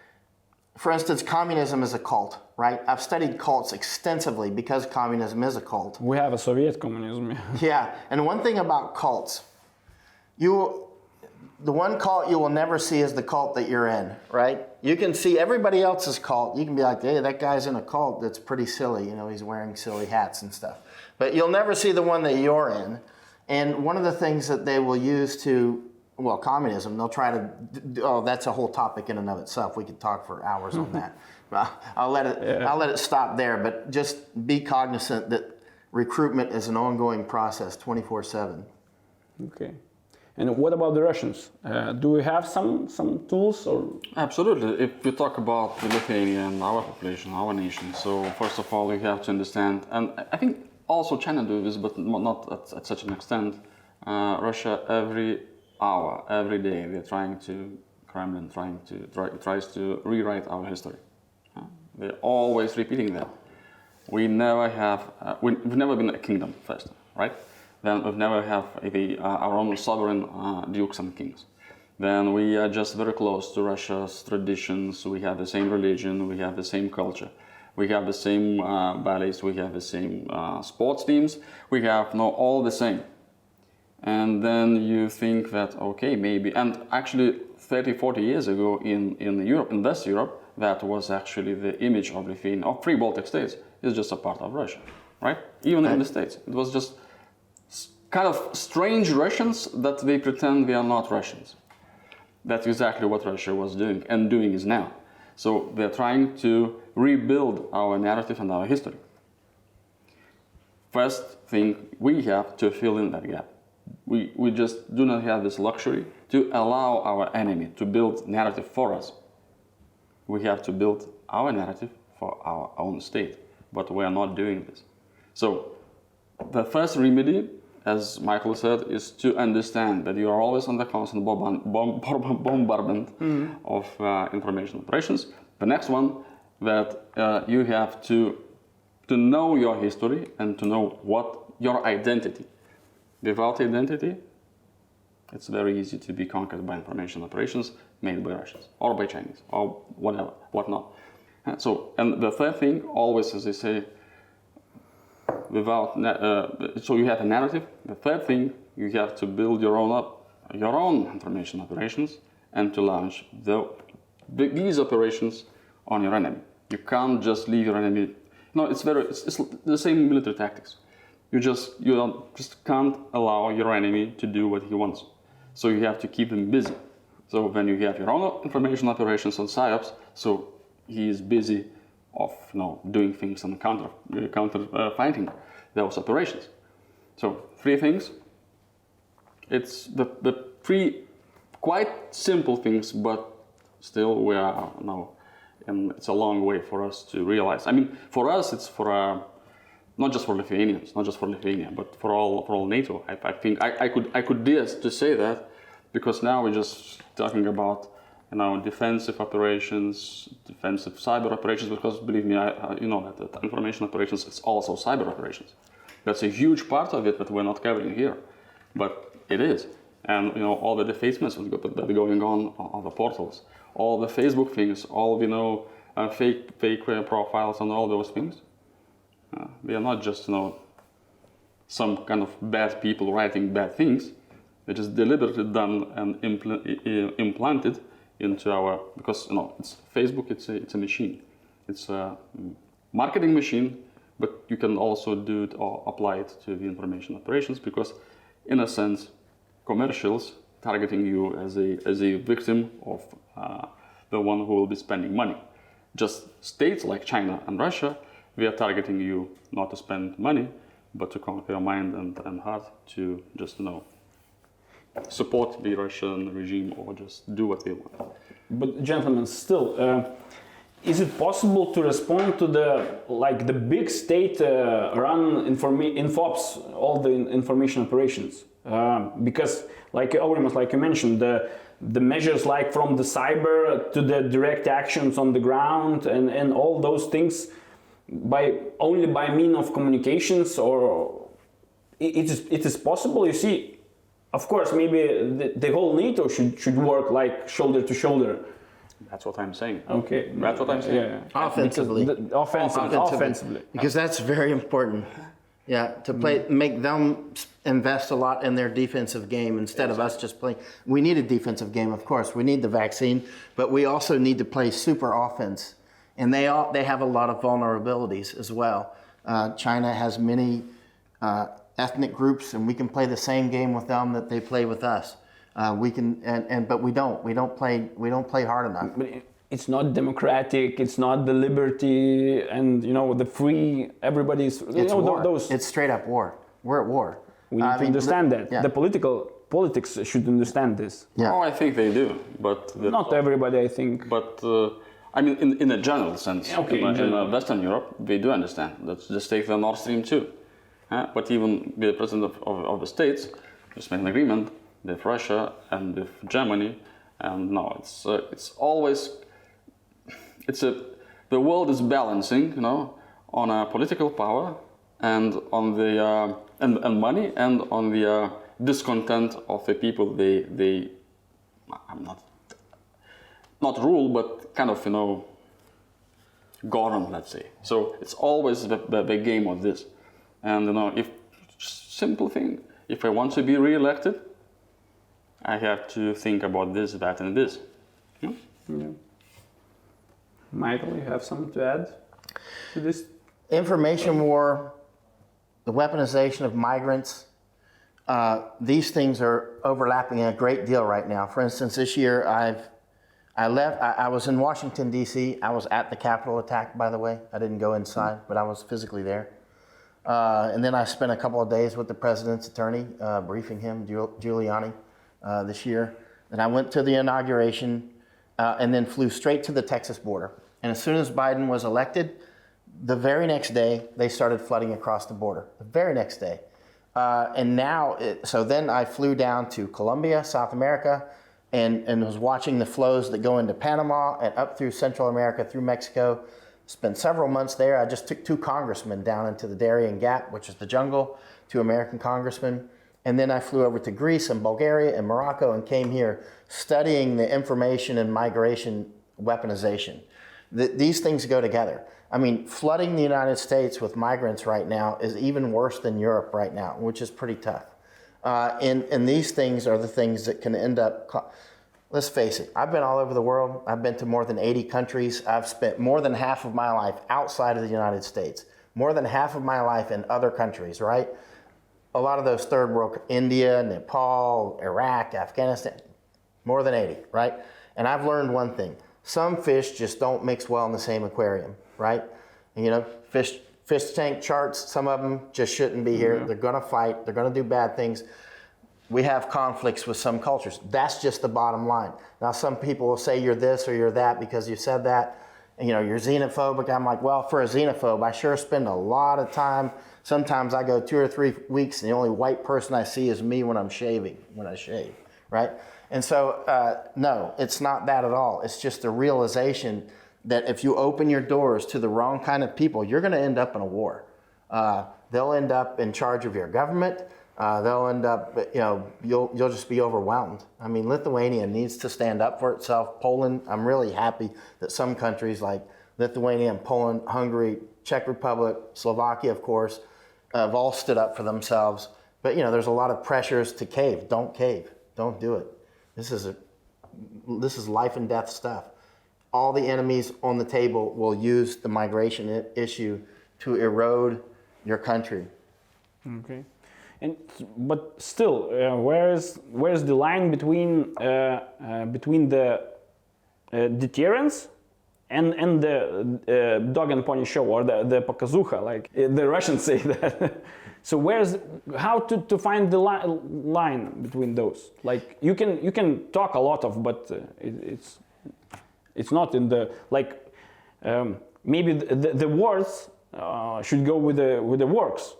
for instance, communism is a cult, right? I've studied cults extensively because communism is a cult. We have a Soviet communism. Yeah. And one thing about cults, you, the one cult you will never see is the cult that you're in, right? You can see everybody else's cult. You can be like, hey, that guy's in a cult that's pretty silly. You know, he's wearing silly hats and stuff. But you'll never see the one that you're in. And one of the things that they will use to well, communism, they'll try to. Oh, that's a whole topic in and of itself. We could talk for hours on that. I'll let it. I'll let it stop there. But just be cognizant that recruitment is an ongoing process, 24/7. Okay. And what about the Russians? Uh, do we have some some tools or Absolutely. If we talk about the Lithuania and our population, our nation, so first of all, you have to understand, and I think also China do this, but not at, at such an extent. Uh, Russia every hour, every day, they're trying to Kremlin trying to try, tries to rewrite our history. They're always repeating that. We never have, uh, we, we've never been a kingdom first, right? Then we've never have the, uh, our own sovereign uh, dukes and kings. Then we are just very close to Russia's traditions. We have the same religion, we have the same culture, we have the same uh, ballets, we have the same uh, sports teams, we have no all the same. And then you think that okay, maybe, and actually 30, 40 years ago in, in Europe, in West Europe, that was actually the image of Lithuania, of three Baltic states, is just a part of Russia, right? Even in the States, it was just kind of strange Russians that they pretend they are not Russians. That's exactly what Russia was doing and doing is now. So they're trying to rebuild our narrative and our history. First thing, we have to fill in that gap. We, we just do not have this luxury to allow our enemy to build narrative for us. We have to build our narrative for our own state, but we are not doing this. So the first remedy, as Michael said, is to understand that you are always under constant bomb- bomb- bomb- bombardment of uh, information operations. The next one, that uh, you have to to know your history and to know what your identity. Without identity, it's very easy to be conquered by information operations made by Russians or by Chinese or whatever, whatnot. So, and the third thing, always, as they say, without uh, so you have a narrative. The third thing, you have to build your own up, your own information operations, and to launch the, the, these operations on your enemy. You can't just leave your enemy. No, it's very it's, it's the same military tactics. You just you just can't allow your enemy to do what he wants. So you have to keep him busy. So when you have your own information operations on psyops, so he is busy of you know doing things and counter uh, counter uh, fighting those operations. So three things. It's the the three quite simple things, but still we are now, and it's a long way for us to realize. I mean, for us, it's for uh, not just for Lithuanians, not just for Lithuania, but for all for all NATO. I, I think I, I could I could dare to say that because now we're just talking about you know defensive operations, defensive cyber operations. Because believe me, I, you know that, that information operations is also cyber operations. That's a huge part of it that we're not covering here, but it is. And you know all the defacements that are going on on the portals, all the Facebook things, all you know uh, fake fake uh, profiles and all those things. Uh, they are not just you know some kind of bad people writing bad things. They're just deliberately done and impl- implanted into our because you know it's Facebook. It's a it's a machine. It's a mm, marketing machine, but you can also do it or apply it to the information operations because, in a sense, commercials targeting you as a as a victim of uh, the one who will be spending money. Just states like China and Russia, we are targeting you not to spend money, but to conquer your mind and, and heart to just you know support the Russian regime or just do what they want. But gentlemen, still, uh, is it possible to respond to the like the big state-run informa- infops, all the in- information operations? Uh, because, like Aurimas, like you mentioned, the the measures like from the cyber to the direct actions on the ground and, and all those things by only by mean of communications or it, is, it is possible you see of course maybe the, the whole nato should, should work like shoulder to shoulder That's what I'm saying. okay That's what I'm saying. yeah Offensively. Because the- offensively, offensively. Because that's very important. Yeah, to play, make them invest a lot in their defensive game instead of us just playing. We need a defensive game, of course. We need the vaccine, but we also need to play super offense. And they all, they have a lot of vulnerabilities as well. Uh, China has many uh, ethnic groups, and we can play the same game with them that they play with us. Uh, we can, and, and but we don't. We don't play. We don't play hard enough. but it's not democratic. It's not the liberty and you know the free. Everybody's you It's know tho- war. those. It's straight up war. We're at war. we need I to mean, understand li- that Yeah. the political politics should understand this. yeah. Oh, I think they do, but the- Not everybody, I think. But uh, I mean, in, in a general sense, Okay, in, in uh, in, uh. Western Europe, they do understand. Let's just take the Nord Stream 2. But even the president of, of, of the States just made an agreement with Russia and with Germany, and no, it's uh, it's always it's a the world is balancing, you know, on a political power and on the uh, and, and money and on the uh, discontent of the people. They they I'm not not rule but kind of you know govern let's say. So it's always the, the, the game of this and you know if simple thing if I want to be re-elected I have to think about this that and this Hmm? Yeah. Michael, you have something to add to this? information war, the weaponization of migrants, uh, these things are overlapping a great deal right now. For instance, this year I've I left. I, I was in Washington D.C. I was at the Capitol attack, by the way. I didn't go inside, but I was physically there. Uh, and then I spent a couple of days with the president's attorney, uh, briefing him, Giuliani, uh, this year. And I went to the inauguration, uh, and then flew straight to the Texas border. And as soon as Biden was elected, the very next day they started flooding across the border. The very next day. Uh, and now, it, so then I flew down to Colombia, South America, and, and was watching the flows that go into Panama and up through Central America, through Mexico. Spent several months there. I just took two congressmen down into the Darien Gap, which is the jungle, two American congressmen. And then I flew over to Greece and Bulgaria and Morocco and came here studying the information and migration weaponization. Th- these things go together. I mean, flooding the United States with migrants right now is even worse than Europe right now, which is pretty tough. Uh, and, and these things are the things that can end up. Co- Let's face it, I've been all over the world. I've been to more than 80 countries. I've spent more than half of my life outside of the United States, more than half of my life in other countries, right? A lot of those third world, India, Nepal, Iraq, Afghanistan, more than 80, right? And I've learned one thing some fish just don't mix well in the same aquarium, right? And, you know, fish, fish tank charts, some of them just shouldn't be here. They're gonna fight, they're gonna do bad things we have conflicts with some cultures. That's just the bottom line. Now, some people will say you're this or you're that because you said that. You know, you're xenophobic. I'm like, well, for a xenophobe, I sure spend a lot of time. Sometimes I go two or three weeks, and the only white person I see is me when I'm shaving, when I shave, right? And so, uh, no, it's not that at all. It's just the realization that if you open your doors to the wrong kind of people, you're going to end up in a war. Uh, they'll end up in charge of your government. Uh, they'll end up, you know, you'll you'll just be overwhelmed. I mean, Lithuania needs to stand up for itself. Poland, I'm really happy that some countries like Lithuania and Poland, Hungary, Czech Republic, Slovakia, of course, have all stood up for themselves. But you know, there's a lot of pressures to cave. Don't cave. Don't do it. This is a this is life and death stuff. All the enemies on the table will use the migration issue to erode your country. Okay. And but still, uh, where is where is the line between uh, uh, between the uh, deterrence and and the uh, dog and pony show or the the pokazukha, like the Russians say that. so where's how to, to find the li- line between those? Like you can you can talk a lot of, but uh, it, it's it's not in the like um, maybe the, the, the words uh, should go with the with the works,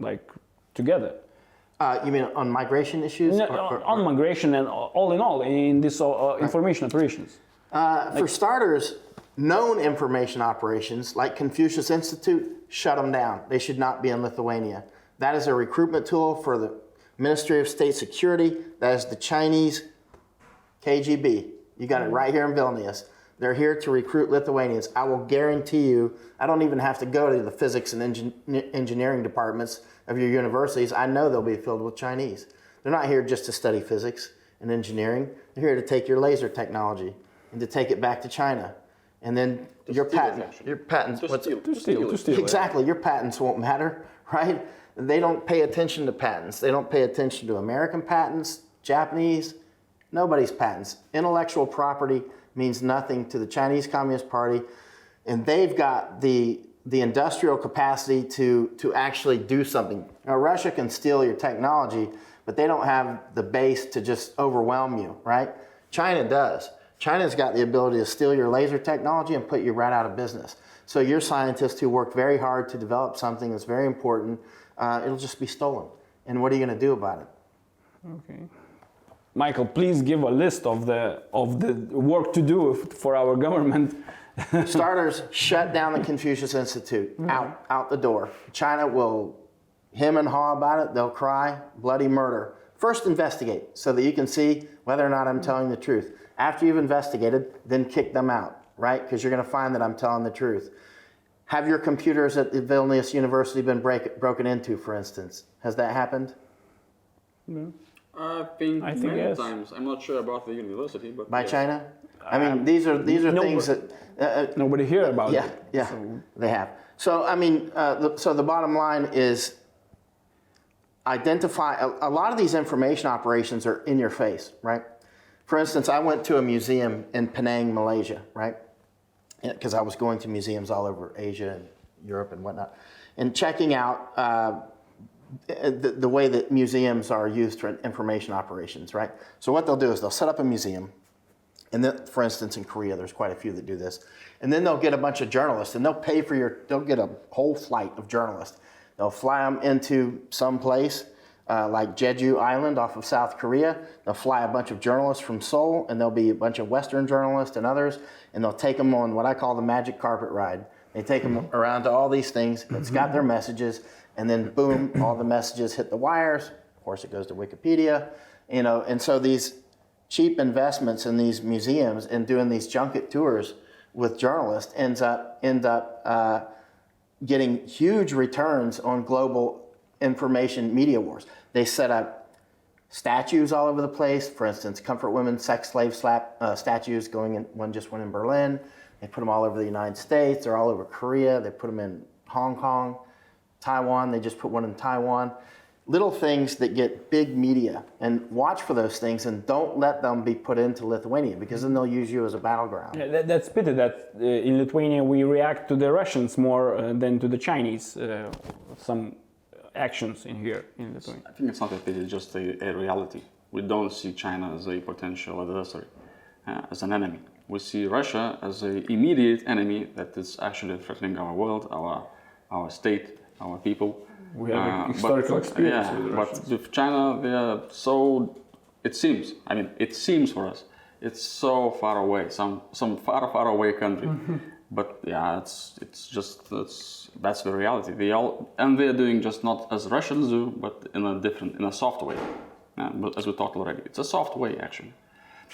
like together. Uh, you mean on migration issues? No, Or- or- on migration and all in all in this uh, uh, information operations. Uh, for starters, known information operations like Confucius Institute, shut them down. They should not be in Lithuania. That is a recruitment tool for the Ministry of State Security. That is the Chinese KGB. You got it right here in Vilnius. They're here to recruit Lithuanians. I will guarantee you, I don't even have to go to the physics and engin- engineering departments of your universities. I know they'll be filled with Chinese. They're not here just to study physics and engineering. They're here to take your laser technology and to take it back to China. And then your steal it, patent, your patents, what's, To steal, to steal. Exactly. Your patents won't matter, right? They don't pay attention to patents. They don't pay attention to American patents, Japanese, nobody's patents. Intellectual property means nothing to the Chinese Communist Party, and they've got the the industrial capacity to to actually do something. Now, Russia can steal your technology, but they don't have the base to just overwhelm you, right? China does. China's got the ability to steal your laser technology and put you right out of business. So your scientists who worked very hard to develop something that's very important, uh, it'll just be stolen. And what are you going to do about it? Okay. Michael, please give a list of the of the work to do for our government. Starters, shut down the Confucius Institute. Mm-hmm. Out, out the door. China will him and haw about it. They'll cry bloody murder. First, investigate so that you can see whether or not I'm telling the truth. After you've investigated, then kick them out, right? Because you're going to find that I'm telling the truth. Have your computers at the Vilnius University been break, broken into, for instance? Has that happened? No. I think, I think many yes. times. I'm not sure about the university, but By yes. China? I mean, these are these are no, things that. Uh, uh, Nobody hear about Yeah, it. yeah, they have. So I mean, uh, the, so the bottom line is identify. A, a lot of these information operations are in your face, right? For instance, I went to a museum in Penang, Malaysia, right? Because I was going to museums all over Asia and Europe and whatnot, and checking out. Uh, the, the way that museums are used for information operations, right? So what they'll do is they'll set up a museum, and then, for instance, in Korea, there's quite a few that do this. And then they'll get a bunch of journalists, and they'll pay for your. They'll get a whole flight of journalists. They'll fly them into some place uh, like Jeju Island off of South Korea. They'll fly a bunch of journalists from Seoul, and there'll be a bunch of Western journalists and others, and they'll take them on what I call the magic carpet ride. They take them around to all these things. It's got their messages, and then boom, all the messages hit the wires. Of course, it goes to Wikipedia, you know. And so these cheap investments in these museums and doing these junket tours with journalists ends up end up uh, getting huge returns on global information media wars. They set up statues all over the place. For instance, comfort women sex slave slap uh, statues going in. One just went in Berlin. They put them all over the United States. They're all over Korea. They put them in Hong Kong, Taiwan. They just put one in Taiwan. Little things that get big media, and watch for those things, and don't let them be put into Lithuania because then they'll use you as a battleground. Yeah, that, that's pity that uh, in Lithuania we react to the Russians more uh, than to the Chinese. Uh, some actions in here in Lithuania. I think it's not a pity, it's just a, a reality. We don't see China as a potential adversary, uh, as an enemy. We see Russia as an immediate enemy that is actually threatening our world, our, our state, our people. We have Uh, but- historical experience yeah, with the but with China, they are so. It seems. I mean, it seems for us. It's so far away, some some far far away country. But yeah, it's it's just that's that's the reality. They all and they're doing just not as Russians do, but in a different, in a soft way. Yeah, but as we talked already, it's a soft way actually.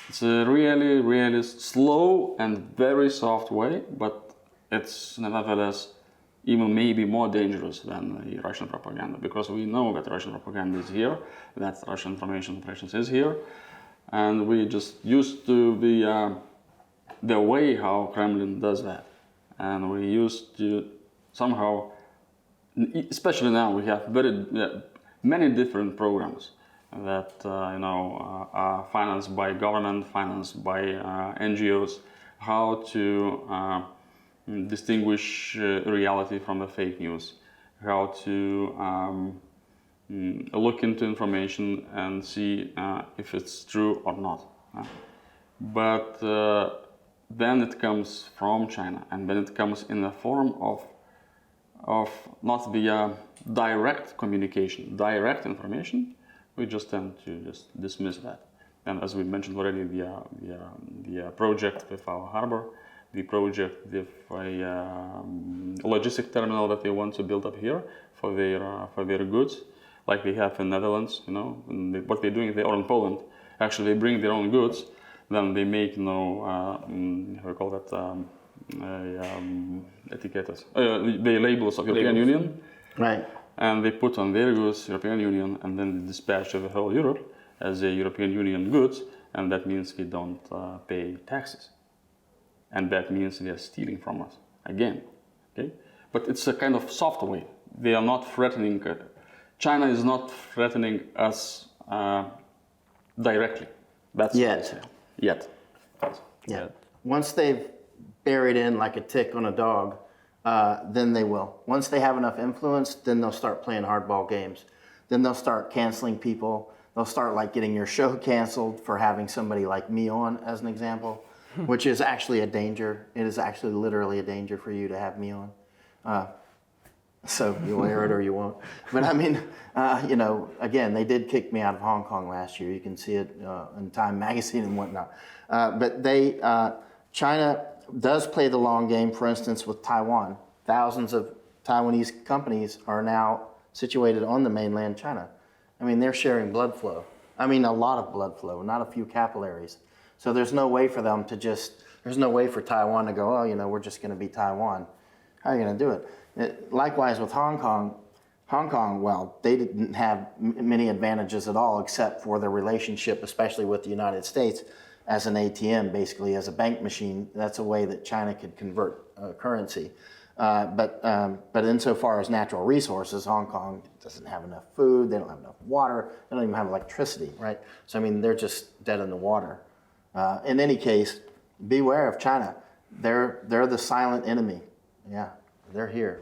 It's a really, really slow and very soft way, but it's nevertheless even maybe more dangerous than the Russian propaganda because we know that Russian propaganda is here, that Russian information operations is here, and we just used to the uh, the way how Kremlin does that, and we used to somehow, especially now, we have very uh, many different programs that uh, you know uh, are financed by government, financed by uh, NGOs, how to uh, distinguish uh, reality from the fake news, how to um, mm, look into information and see uh, if it's true or not. uh. But then it comes from China, and then it comes in the form of of not via direct communication, direct information. We just tend to just dismiss that. And as we mentioned already, the uh, the, the uh, project with our harbor, the project with a um, logistic terminal that they want to build up here for their uh, for their goods, like they have in Netherlands. You know, and they, what they're doing there or in Poland, actually they bring their own goods, then they make you know uh, mm, how do you call that um, a, um, etiquettes, uh, the labels of European Labels. Union Right. and they put on their goods European Union and then they dispatch to the whole Europe as a European Union goods and that means we don't uh, pay taxes and that means they are stealing from us again okay but it's a kind of soft way they are not threatening uh, China is not threatening us uh, directly. That's Yet. what I say. Yet. Yeah. Once they've buried in like a tick on a dog, uh, then they will. Once they have enough influence, then they'll start playing hardball games. Then they'll start canceling people. They'll start like getting your show canceled for having somebody like me on, as an example, which is actually a danger. It is actually literally a danger for you to have me on. Uh, so you'll air it or you won't. But I mean, uh, you know, again, they did kick me out of Hong Kong last year. You can see it uh, in Time Magazine and whatnot. Uh, but they, uh, China does play the long game. For instance, with Taiwan, thousands of Taiwanese companies are now situated on the mainland China. I mean, they're sharing blood flow. I mean, a lot of blood flow, not a few capillaries. So there's no way for them to just. There's no way for Taiwan to go. Oh, you know, we're just going to be Taiwan. How are you going to do it? It- Likewise with Hong Kong, Hong Kong, well, they didn't have m- many advantages at all except for their relationship, especially with the United States, as an ATM, basically as a bank machine. That's a way that China could convert uh, currency. Uh, but um, but insofar as natural resources, Hong Kong doesn't have enough food. They don't have enough water. They don't even have electricity, right? So I mean, they're just dead in the water. Uh, in any case, beware of China. They're they're the silent enemy. Yeah, they're here.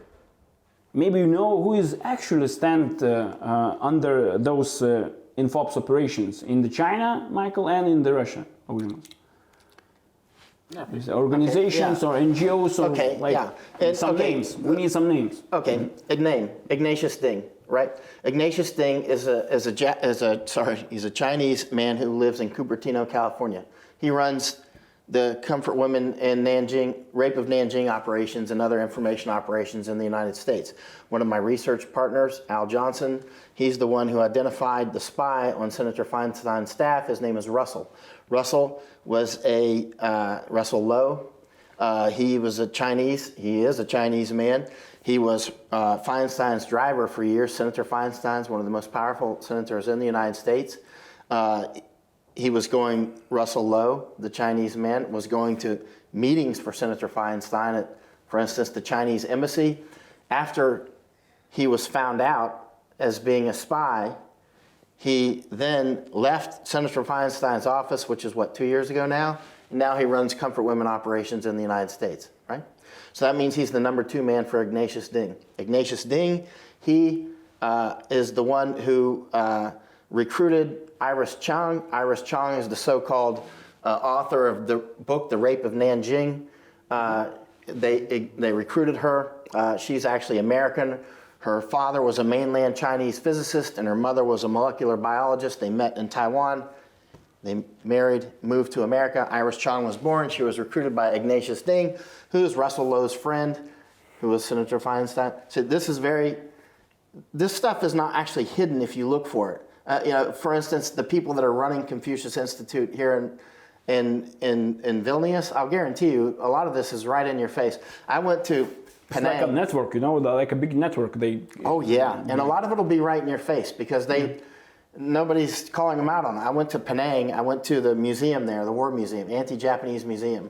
Maybe you know who is actually stand uh, uh, under those uh, infops operations in the China, Michael, and in the Russia. agreements? Is it Organizations yeah. or NGOs or Okay, like yeah. And- some okay. names. We need some names. Okay, a name Ignatius Ding, right? Ignatius Ding is a is a is a sorry, he's a Chinese man who lives in Cupertino, California. He runs the Comfort Women and Nanjing rape of Nanjing operations and other information operations in the United States. One of my research partners, Al Johnson, he's the one who identified the spy on Senator Feinstein's staff. His name is Russell. Russell was a uh, Russell Lowe. Uh, he was a Chinese. He is a Chinese man. He was uh, Feinstein's driver for years. Senator Feinstein's one of the most powerful senators in the United States. He was going. Russell Lowe, the Chinese man, was going to meetings for Senator Feinstein at, for instance, the Chinese embassy. After he was found out as being a spy, he then left Senator Feinstein's office, which is what, two years ago now? And now he runs Comfort Women operations in the United States, right? So that means he's the number two man for Ignatius Ding. Ignatius Ding, he uh, is the one who uh, recruited Iris Chang. Iris Chang is the so called uh, author of the book, The Rape of Nanjing. Uh, they, they recruited her. Uh, she's actually American. Her father was a mainland Chinese physicist, and her mother was a molecular biologist. They met in Taiwan. They married, moved to America. Iris Chang was born. She was recruited by Ignatius Ding, who's Russell Lowe's friend, who was Senator Feinstein. So this is very, this stuff is not actually hidden if you look for it. Uh, you know, for instance, the people that are running Confucius Institute here in, in, in, in Vilnius, I'll guarantee you, a lot of this is right in your face. I went to Penang. It's like a network, you know, like a big network. They Oh yeah, and a lot of it will be right in your face because they nobody's calling them out on it. I went to Penang. I went to the museum there, the War Museum, Anti-Japanese Museum,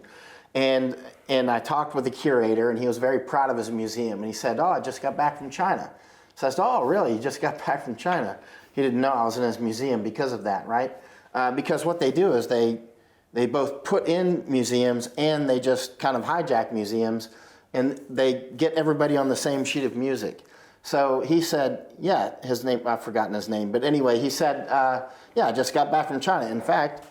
and and I talked with the curator, and he was very proud of his museum. And he said, "Oh, I just got back from China." So I said, "Oh, really? You just got back from China?" He didn't know I was in his museum because of that, right? Uh, because what they do is they they both put in museums and they just kind of hijack museums and they get everybody on the same sheet of music. So he said, yeah, his name, I've forgotten his name, but anyway, he said, uh, yeah, I just got back from China. In fact,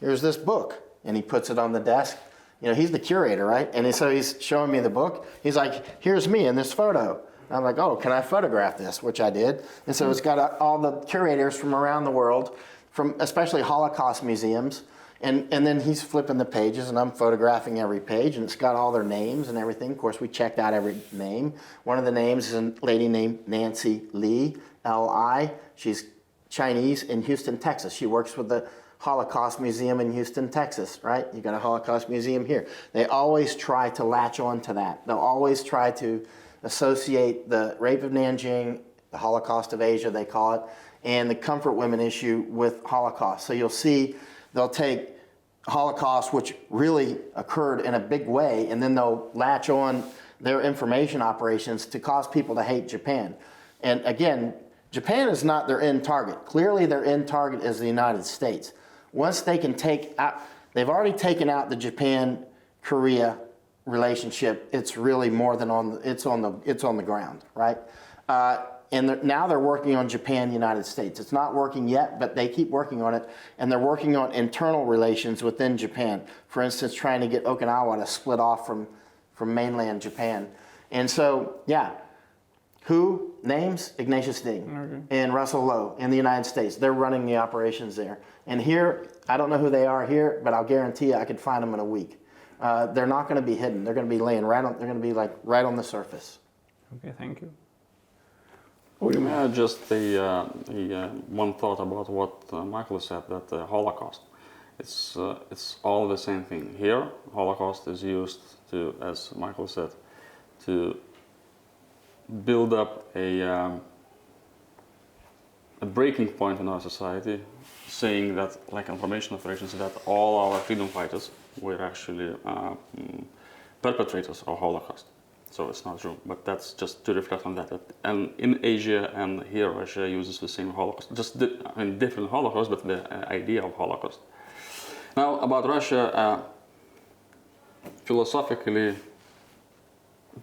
here's this book. And he puts it on the desk. You know, he's the curator, right? And so he's showing me the book. He's like, here's me in this photo. I'm like, oh, can I photograph this? Which I did. And so it's got uh, all the curators from around the world, from especially Holocaust museums. And, and then he's flipping the pages, and I'm photographing every page, and it's got all their names and everything. Of course, we checked out every name. One of the names is a lady named Nancy Lee, L I. She's Chinese in Houston, Texas. She works with the Holocaust Museum in Houston, Texas, right? You got a Holocaust Museum here. They always try to latch on to that. They'll always try to associate the rape of Nanjing, the Holocaust of Asia, they call it, and the comfort women issue with Holocaust. So you'll see they'll take Holocaust, which really occurred in a big way, and then they'll latch on their information operations to cause people to hate Japan. And again, Japan is not their end target. Clearly, their end target is the United States. Once they can take out, they've already taken out the Japan Korea relationship. It's really more than on the, it's on the it's on the ground, right? Uh, and they're, now they're working on Japan United States. It's not working yet, but they keep working on it, and they're working on internal relations within Japan. For instance, trying to get Okinawa to split off from from mainland Japan. And so, yeah, who names Ignatius Ding and Russell Lowe in the United States? They're running the operations there. And here, I don't know who they are here, but I'll guarantee you I could find them in a week. Uh, they're not going to be hidden. They're going to be laying right on. They're going to be like right on the surface. Okay, thank you. Yeah, just the, uh, the uh, one thought about what uh, Michael said that the Holocaust. It's uh, it's all the same thing. Here, Holocaust is used to, as Michael said, to build up a um, a breaking point in our society, saying that like information operations that all our freedom fighters were actually uh, mm, perpetrators of Holocaust. So it's not true, but that's just to reflect on that. and in Asia and here, Russia uses the same Holocaust, just di- I mean, different Holocaust, but the uh, idea of Holocaust. Now about Russia, uh, philosophically,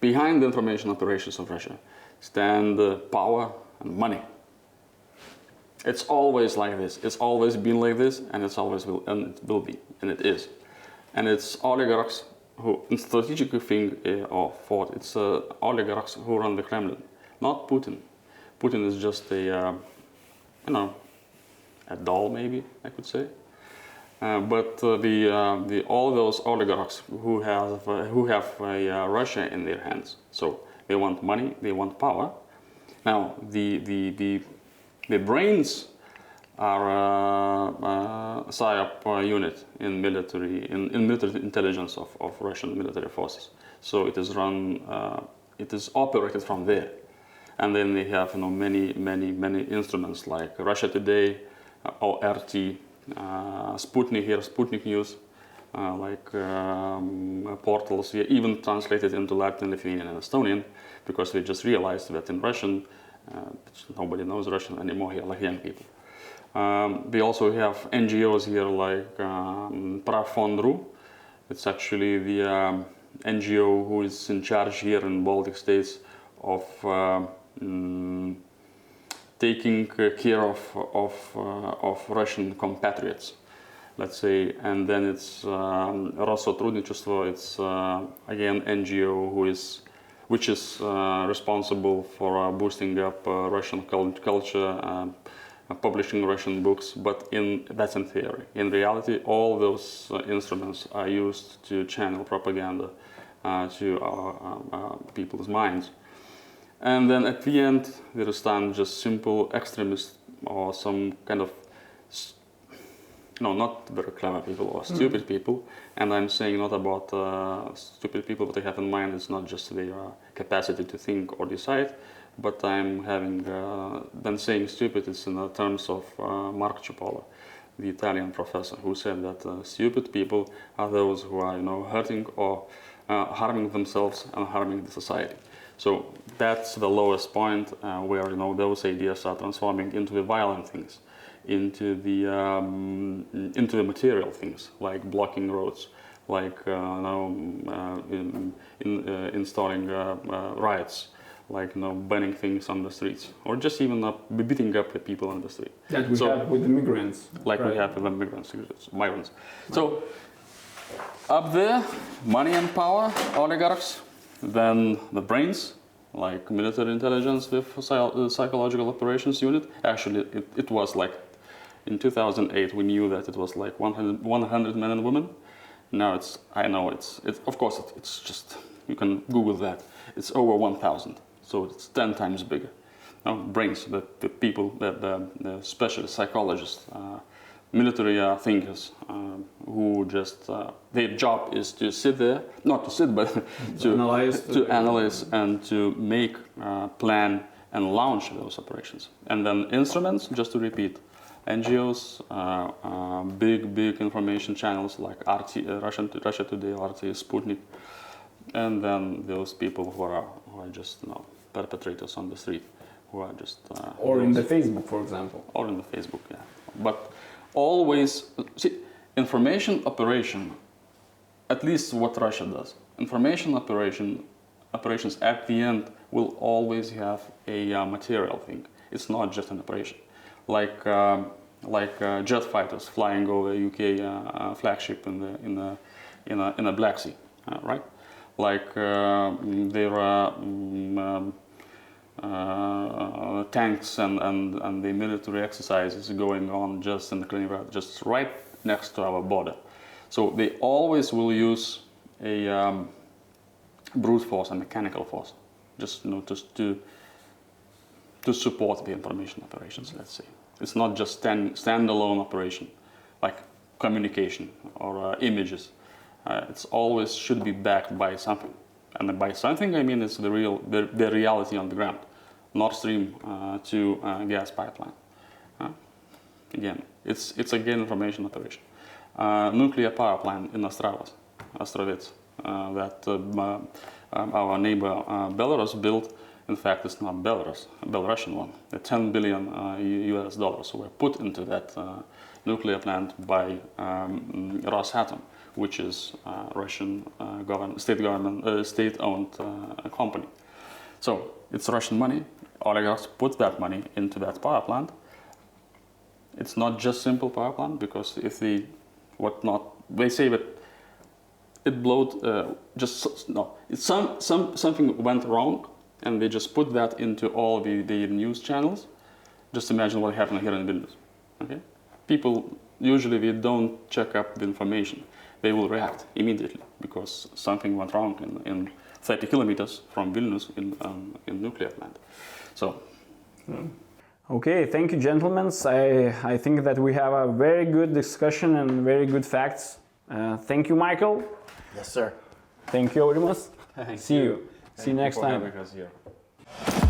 behind the information operations of Russia stand uh, power and money. It's always like this. It's always been like this, and it's always will and it will be, and it is. And it's oligarchs who, in strategic thing uh, or thought, it's uh, oligarchs who run the Kremlin, not Putin. Putin is just a, uh, you know, a doll maybe I could say. Uh, but uh, the, uh, the all those oligarchs who have who have Russia in their hands, so they want money, they want power. Now the the the, the brains are uh, uh, PSYOP uh, unit in military in, in military intelligence of, of Russian military forces. So it is run, uh, it is operated from there, and then they have you know many many many instruments like Russia Today, ORT, Sputnik here, Sputnik News, uh, like um, portals. We even translated into Latin, Lithuanian, and Estonian because we just realized that in Russian, uh, nobody knows Russian anymore here, like young people. Um, we also have NGOs here like um, Prafondru. It's actually the um, NGO who is in charge here in Baltic states of uh, mm, taking uh, care of of uh, of Russian compatriots, let's say. And then it's um. It's uh, again NGO who is which is uh, responsible for uh, boosting up Russian cul- culture. Um, publishing Russian books, but in that's in theory. In reality, all those uh, instruments are used to channel propaganda uh, to our um, uh, people's minds. And then at the end, there stand just simple extremists or some kind of no, not very clever people or stupid people. And I'm saying not about uh, stupid people. but I have in mind it's not just their uh, capacity to think or decide, but I'm having uh, then saying stupid is in the terms of uh, Mark Cipolla, the Italian professor, who said that uh, stupid people are those who are you know hurting or uh, harming themselves and harming the society. So that's the lowest point uh, where you know those ideas are transforming into the violent things, into the um, into the material things like blocking roads, like uh, you know, uh, in, in, uh, installing uh, uh, riots, like you know, banning things on the streets, or just even uh, beating up the people on the street, That we So- have with the migrants. like we have with the migrants, migrants. So up there, money and power, oligarchs, then the brains, like military intelligence with uh, psychological operations unit. Actually, it, it was like in 2008 we knew that it was like 100, 100 men and women. Now it's I know it's it's of course it, it's just you can Google that. It's over 1,000, so it's 10 times bigger. Now brains, the, the people, the, the, the specialist psychologists. Uh, military uh, thinkers um, who just uh, their job is to sit there, not to sit, but to analyze to analyze and to make, uh, plan, and launch those operations. And then instruments, just to repeat, NGOs, uh, uh, big big information channels like RT, uh, Russian Russia Today, RT, Sputnik, and then those people who are who are just you know perpetrators on the street who are just uh, Or in the Facebook, for example. or in the Facebook, yeah. But always see information operation. At least what Russia does. Information operation operations at the end will always have a uh, material thing. It's not just an operation, like um, like uh, jet fighters flying over UK uh, uh, flagship in the in the in a, in the Black Sea, right? Like there are. mm, um, uh, tanks and, and, and the military exercises going on just in the Kaliningrad, just right next to our border. So they always will use a um, brute force and mechanical force, just you know, just to to support the information operations. Let's say it's not just stand standalone operation, like communication or uh, images. Uh, it's always should be backed by something, and by something I mean it's the real the, the reality on the ground. Nord Stream uh, to uh, gas pipeline. Uh, again, it's it's again information operation. Nuclear power plant in Ostravas, Ostrovets, that um, our neighbor Belarus built. In fact, it's not Belarus, a Belarusian one. The 10 billion US dollars were put into that nuclear plant by um, Rosatom, which is Russian uh, government, state government, uh, state-owned company. So it's Russian money. Oligarchs put that money into that power plant. It's not just simple power plant because if the what not they say that it blowed uh, just no it's some some something went wrong and they just put that into all the, the news channels. Just imagine what happened here in Vilnius. Okay, people usually they don't check up the information. They will react immediately because something went wrong in, in 30 kilometers from Vilnius in um, in nuclear plant. So Okay, thank you, gentlemen. I, I think that we have a very good discussion and very good facts. Uh, thank you, Michael. Yes, sir. Thank you, Aurimas. See you. See you next time. us here.